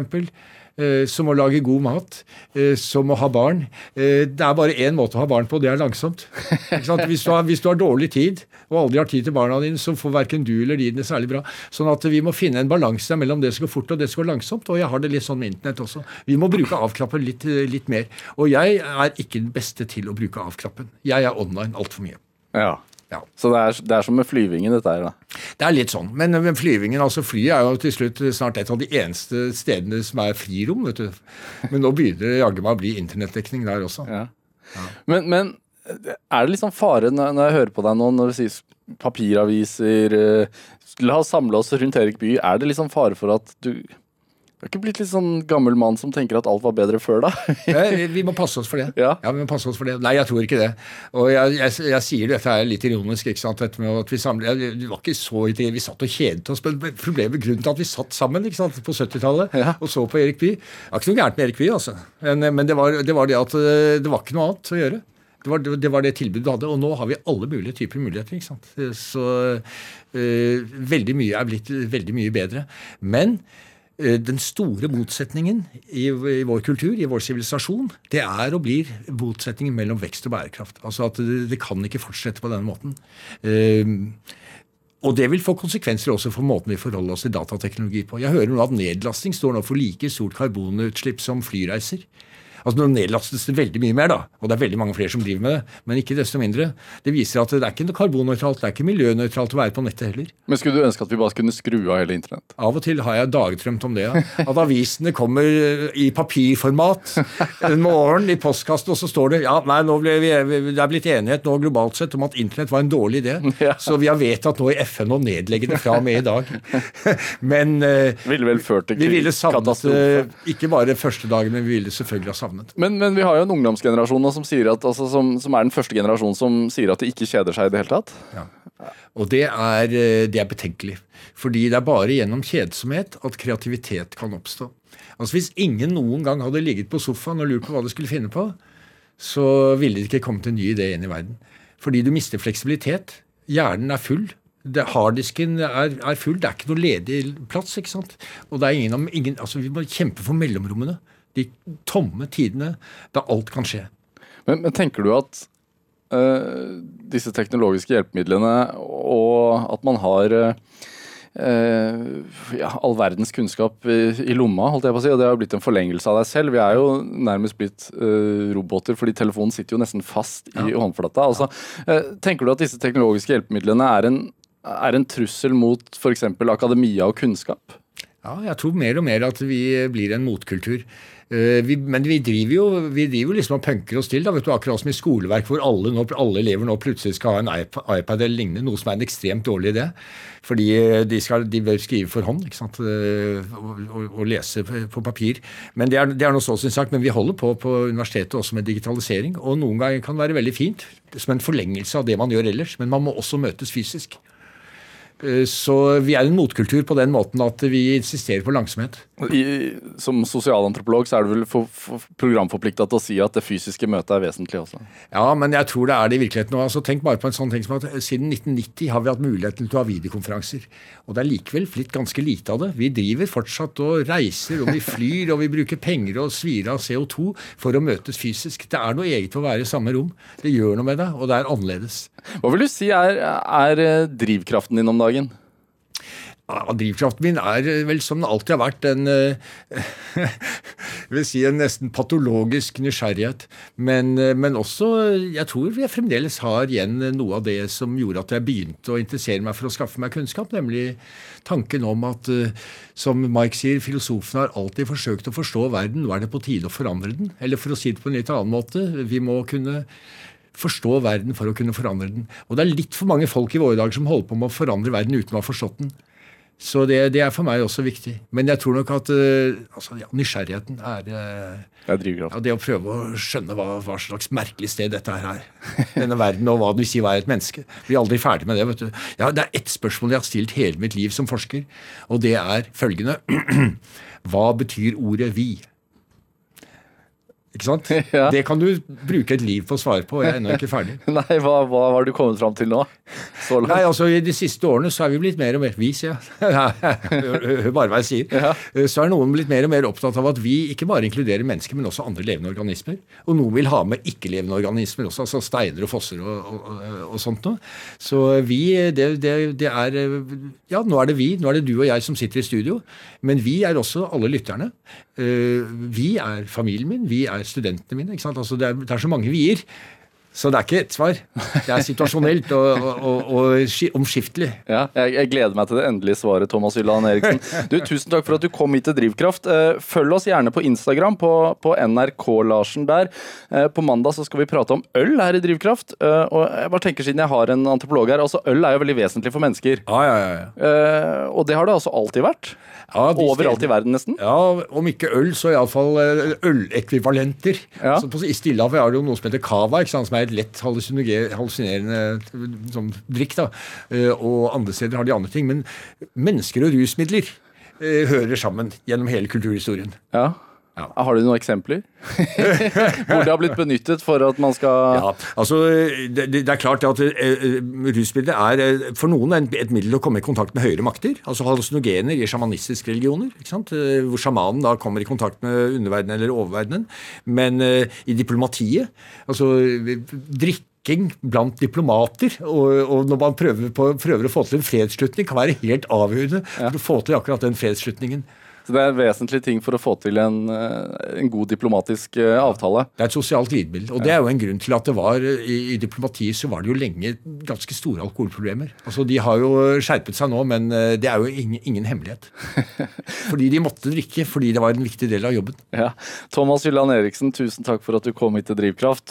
eh, Som å lage god mat. eh, Som å ha barn. Eh, Det er bare én måte å ha barn på, det er langsomt. Hvis, du har, hvis du har dårlig tid, og aldri har tid til barna dine, så får verken du eller de det særlig bra. Sånn at vi må finne en balanse mellom det som går fort og det som går langsomt. Og jeg har det litt sånn med internett også. Vi må bruke avkrappen litt, litt mer. Og jeg er ikke den beste til å bruke avkrappen. Jeg er online altfor mye. Ja. Ja. Så det er, det er som med flyvingen, dette her. da. Det er litt sånn. Men, men flyvingen, altså flyet er jo til slutt snart et av de eneste stedene som er frirom. vet du. Men nå begynner det jaggu meg å bli internettdekning der også. Ja. Men, men er det liksom fare når, når jeg hører på deg nå, når du sier papiraviser eh, La oss samle oss rundt Erik Bye. Er det liksom fare for at du Du har ikke blitt litt sånn gammel mann som tenker at alt var bedre før, da? <laughs> Vi må passe oss for det. Ja. vi må passe oss for det. Nei, jeg tror ikke det. Og jeg, jeg, jeg sier dette er litt ironisk, ikke sant, dette med at vi samler Det var ikke så irriterende, vi satt og kjedet oss, men problemet, grunnen til at vi satt sammen ikke sant, på 70-tallet Ja. og så på Erik Bye Det var ikke noe gærent med Erik Bye, altså. Men, men det, var, det var det at eh, det var ikke noe annet å gjøre. Det var, det var det tilbudet du hadde, og nå har vi alle mulige typer muligheter. ikke sant? Så øh, veldig mye er blitt veldig mye bedre. Men den store motsetningen i, i vår kultur, i vår sivilisasjon, det er og blir motsetningen mellom vekst og bærekraft. Altså at det, det kan ikke fortsette på denne måten. Eh, og det vil få konsekvenser også for måten vi forholder oss til datateknologi på. Jeg hører nå at nedlasting står nå for like stort karbonutslipp som flyreiser. Altså Nå nedlastes det veldig mye mer, da, og det er veldig mange flere som driver med det. Men ikke desto mindre. Det viser at det er ikke karbonnøytralt, det er ikke miljønøytralt å være på nettet heller. Men skulle du ønske at vi bare kunne skru av hele internett? Av og til har jeg dagdrømt om det. ja. At avisene kommer eh, i papirformat en morgen i postkassen, og så står det ja, nei, nå ble vi, det er blitt enighet nå globalt sett om at internett var en dårlig idé. <laughs> Ja. Så vi har vedtatt nå i FN å nedlegge det fra og med i dag. <laughs> Men eh, Ville vel ført til vi ville savnet katastrofe. eh, ikke bare første dagen, men vi ville selvfølgelig ha savnet. Men, men vi har jo en ungdomsgenerasjon nå som, at, altså, som, som er den første generasjonen som sier at de ikke kjeder seg i det hele tatt. Ja. Og det er, eh, det er betenkelig. Fordi det er bare gjennom kjedsomhet at kreativitet kan oppstå. Altså Hvis ingen noen gang hadde ligget på sofaen og lurt på hva de skulle finne på, så ville det ikke kommet en ny idé inn i verden. Fordi du mister fleksibilitet. Hjernen er full. Det, harddisken er, er full. Det er ikke noe ledig plass. ikke sant? Og det er ingen, ingen, altså Vi må kjempe for mellomrommene. De tomme tidene da alt kan skje. Men, men tenker du at uh, disse teknologiske hjelpemidlene og at man har eh, ja, all verdens kunnskap i, i lomma, holdt jeg på å si, og det har blitt en forlengelse av deg selv. Vi er jo nærmest blitt uh, roboter, fordi telefonen sitter jo nesten fast i håndflata. Altså, tenker du at disse teknologiske hjelpemidlene er en, er en trussel mot f.eks. akademia og kunnskap? Ja, jeg tror mer og mer at vi blir en motkultur. Eh, Vi, men vi driver jo vi driver liksom og punker oss til, da, vet du, akkurat som i skoleverk hvor alle, nå, alle elever nå plutselig skal ha en iPad, eller lignende, noe som er en ekstremt dårlig idé. Fordi eh, de, skal, de bør skrive for hånd ikke sant? eh, Og, og, og lese på papir. Men det er, det er noe så sin sak, men vi holder på på universitetet også med digitalisering. Og noen ganger kan det være veldig fint som en forlengelse av det man gjør ellers, men man må også møtes fysisk. Eh, Så vi er en motkultur på den måten at vi insisterer på langsomhet. I, som sosialantropolog så er du vel for, for, programforplikta til å si at det fysiske møtet er vesentlig også. Ja, men jeg tror det er det i virkeligheten. Altså, tenk bare på en sånn ting som at Siden 1990 har vi hatt muligheten til å ha videokonferanser. Og det er likevel blitt ganske lite av det. Vi driver fortsatt og reiser, og vi flyr, og vi bruker penger og svir av CO2 for å møtes fysisk. Det er noe eget å være i samme rom. Det gjør noe med deg, og det er annerledes. Hva vil du si er, er eh, drivkraften din om dagen? Ja, drivkraften min er eh, vel som den alltid har vært en eh, jeg <laughs> vil si en nesten patologisk nysgjerrighet. Men, eh, men også Jeg tror jeg fremdeles har igjen noe av det som gjorde at jeg begynte å interessere meg for å skaffe meg kunnskap, nemlig tanken om at, eh, som Mike sier, filosofen har alltid forsøkt å forstå verden. Nå er det på tide å forandre den. Eller for å si det på en litt annen måte, vi må kunne forstå verden for å kunne forandre den. Og det er litt for mange folk i våre dager som holder på med å forandre verden uten å ha forstått den. Så det, det er for meg også viktig. Men jeg tror nok at uh, altså, ja, nysgjerrigheten er uh, Det er drivkraft. ja, Det å prøve å skjønne hva, hva slags merkelig sted dette her er. Denne verden, og hva det vil si å være et menneske. Vi er aldri ferdig med det. vet du. Ja, Det er ett spørsmål jeg har stilt hele mitt liv som forsker, og det er følgende. <clears throat> Hva betyr ordet 'vi'? Ikke sant? <laughs> Ja. Det kan du bruke et liv på å svare på, og jeg er ennå ikke ferdig. <laughs> Nei, hva, hva har du kommet fram til nå? Nei, altså I de siste årene så er vi blitt mer og mer Vi, sier jeg. <laughs> Bare hva jeg sier. Ja. Så er noen blitt mer og mer opptatt av at vi ikke bare inkluderer mennesker, men også andre levende organismer. Og noen vil ha med ikke-levende organismer også, altså steiner og fosser og, og, og sånt noe. Så vi, det, det, det er Ja, nå er det vi. Nå er det du og jeg som sitter i studio. Men vi er også alle lytterne. Eh, Vi er familien min. Vi er studentene mine. Altså det, er, det er så mange vi-er. Så det er ikke ett svar. Det er situasjonelt og, og, og, og omskiftelig. Ja, jeg, jeg gleder meg til det endelige svaret, Thomas Hylland Eriksen. Du, Tusen takk for at du kom hit til Drivkraft. Eh, Følg oss gjerne på Instagram, på, på NRK-Larsen der. Eh, På mandag så skal vi prate om øl her i Drivkraft. Eh, Og jeg bare tenker Siden jeg har en antropolog her, altså øl er jo veldig vesentlig for mennesker. Ja, ja, ja. Og det har det altså alltid vært. ja Overalt i verden, nesten. Ja, om ikke øl, så iallfall ølekvivalenter. Ja. Så på, I Stillehavet har du jo noe som heter cava, ikke sant, som er et lett hallusinerende sånn, drikk. da. Eh, Og andre steder har de andre ting. Men mennesker og rusmidler eh, hører sammen gjennom hele kulturhistorien. Ja. Ja. Har du noen eksempler? <laughs> Hvor det har blitt benyttet for at man skal Ja, altså Det, det er klart at uh, rusmidler er eh, for noen et, et middel å komme i kontakt med høyere makter. Altså hallusinogener i sjamanistiske religioner. Eh, Hvor sjamanen da kommer i kontakt med underverdenen eller oververdenen. Men uh, i diplomatiet altså drikke blant diplomater, og, og når man prøver, på, prøver å få til en fredsslutning, kan være helt avgjørende for å få til akkurat den fredsslutningen. Så det er en vesentlig ting for å få til en, eh, en god diplomatisk eh, avtale. Det er et sosialt glidemiddel. Og det er jo en grunn til at det var i, i diplomatiet så var det jo lenge ganske store alkoholproblemer. Altså De har jo skjerpet seg nå, men eh, det er jo ingen, ingen hemmelighet. <laughs> Fordi de måtte drikke, fordi det var en viktig del av jobben. Ja. Thomas Hylland Eriksen, tusen takk for at du kom hit til Drivkraft.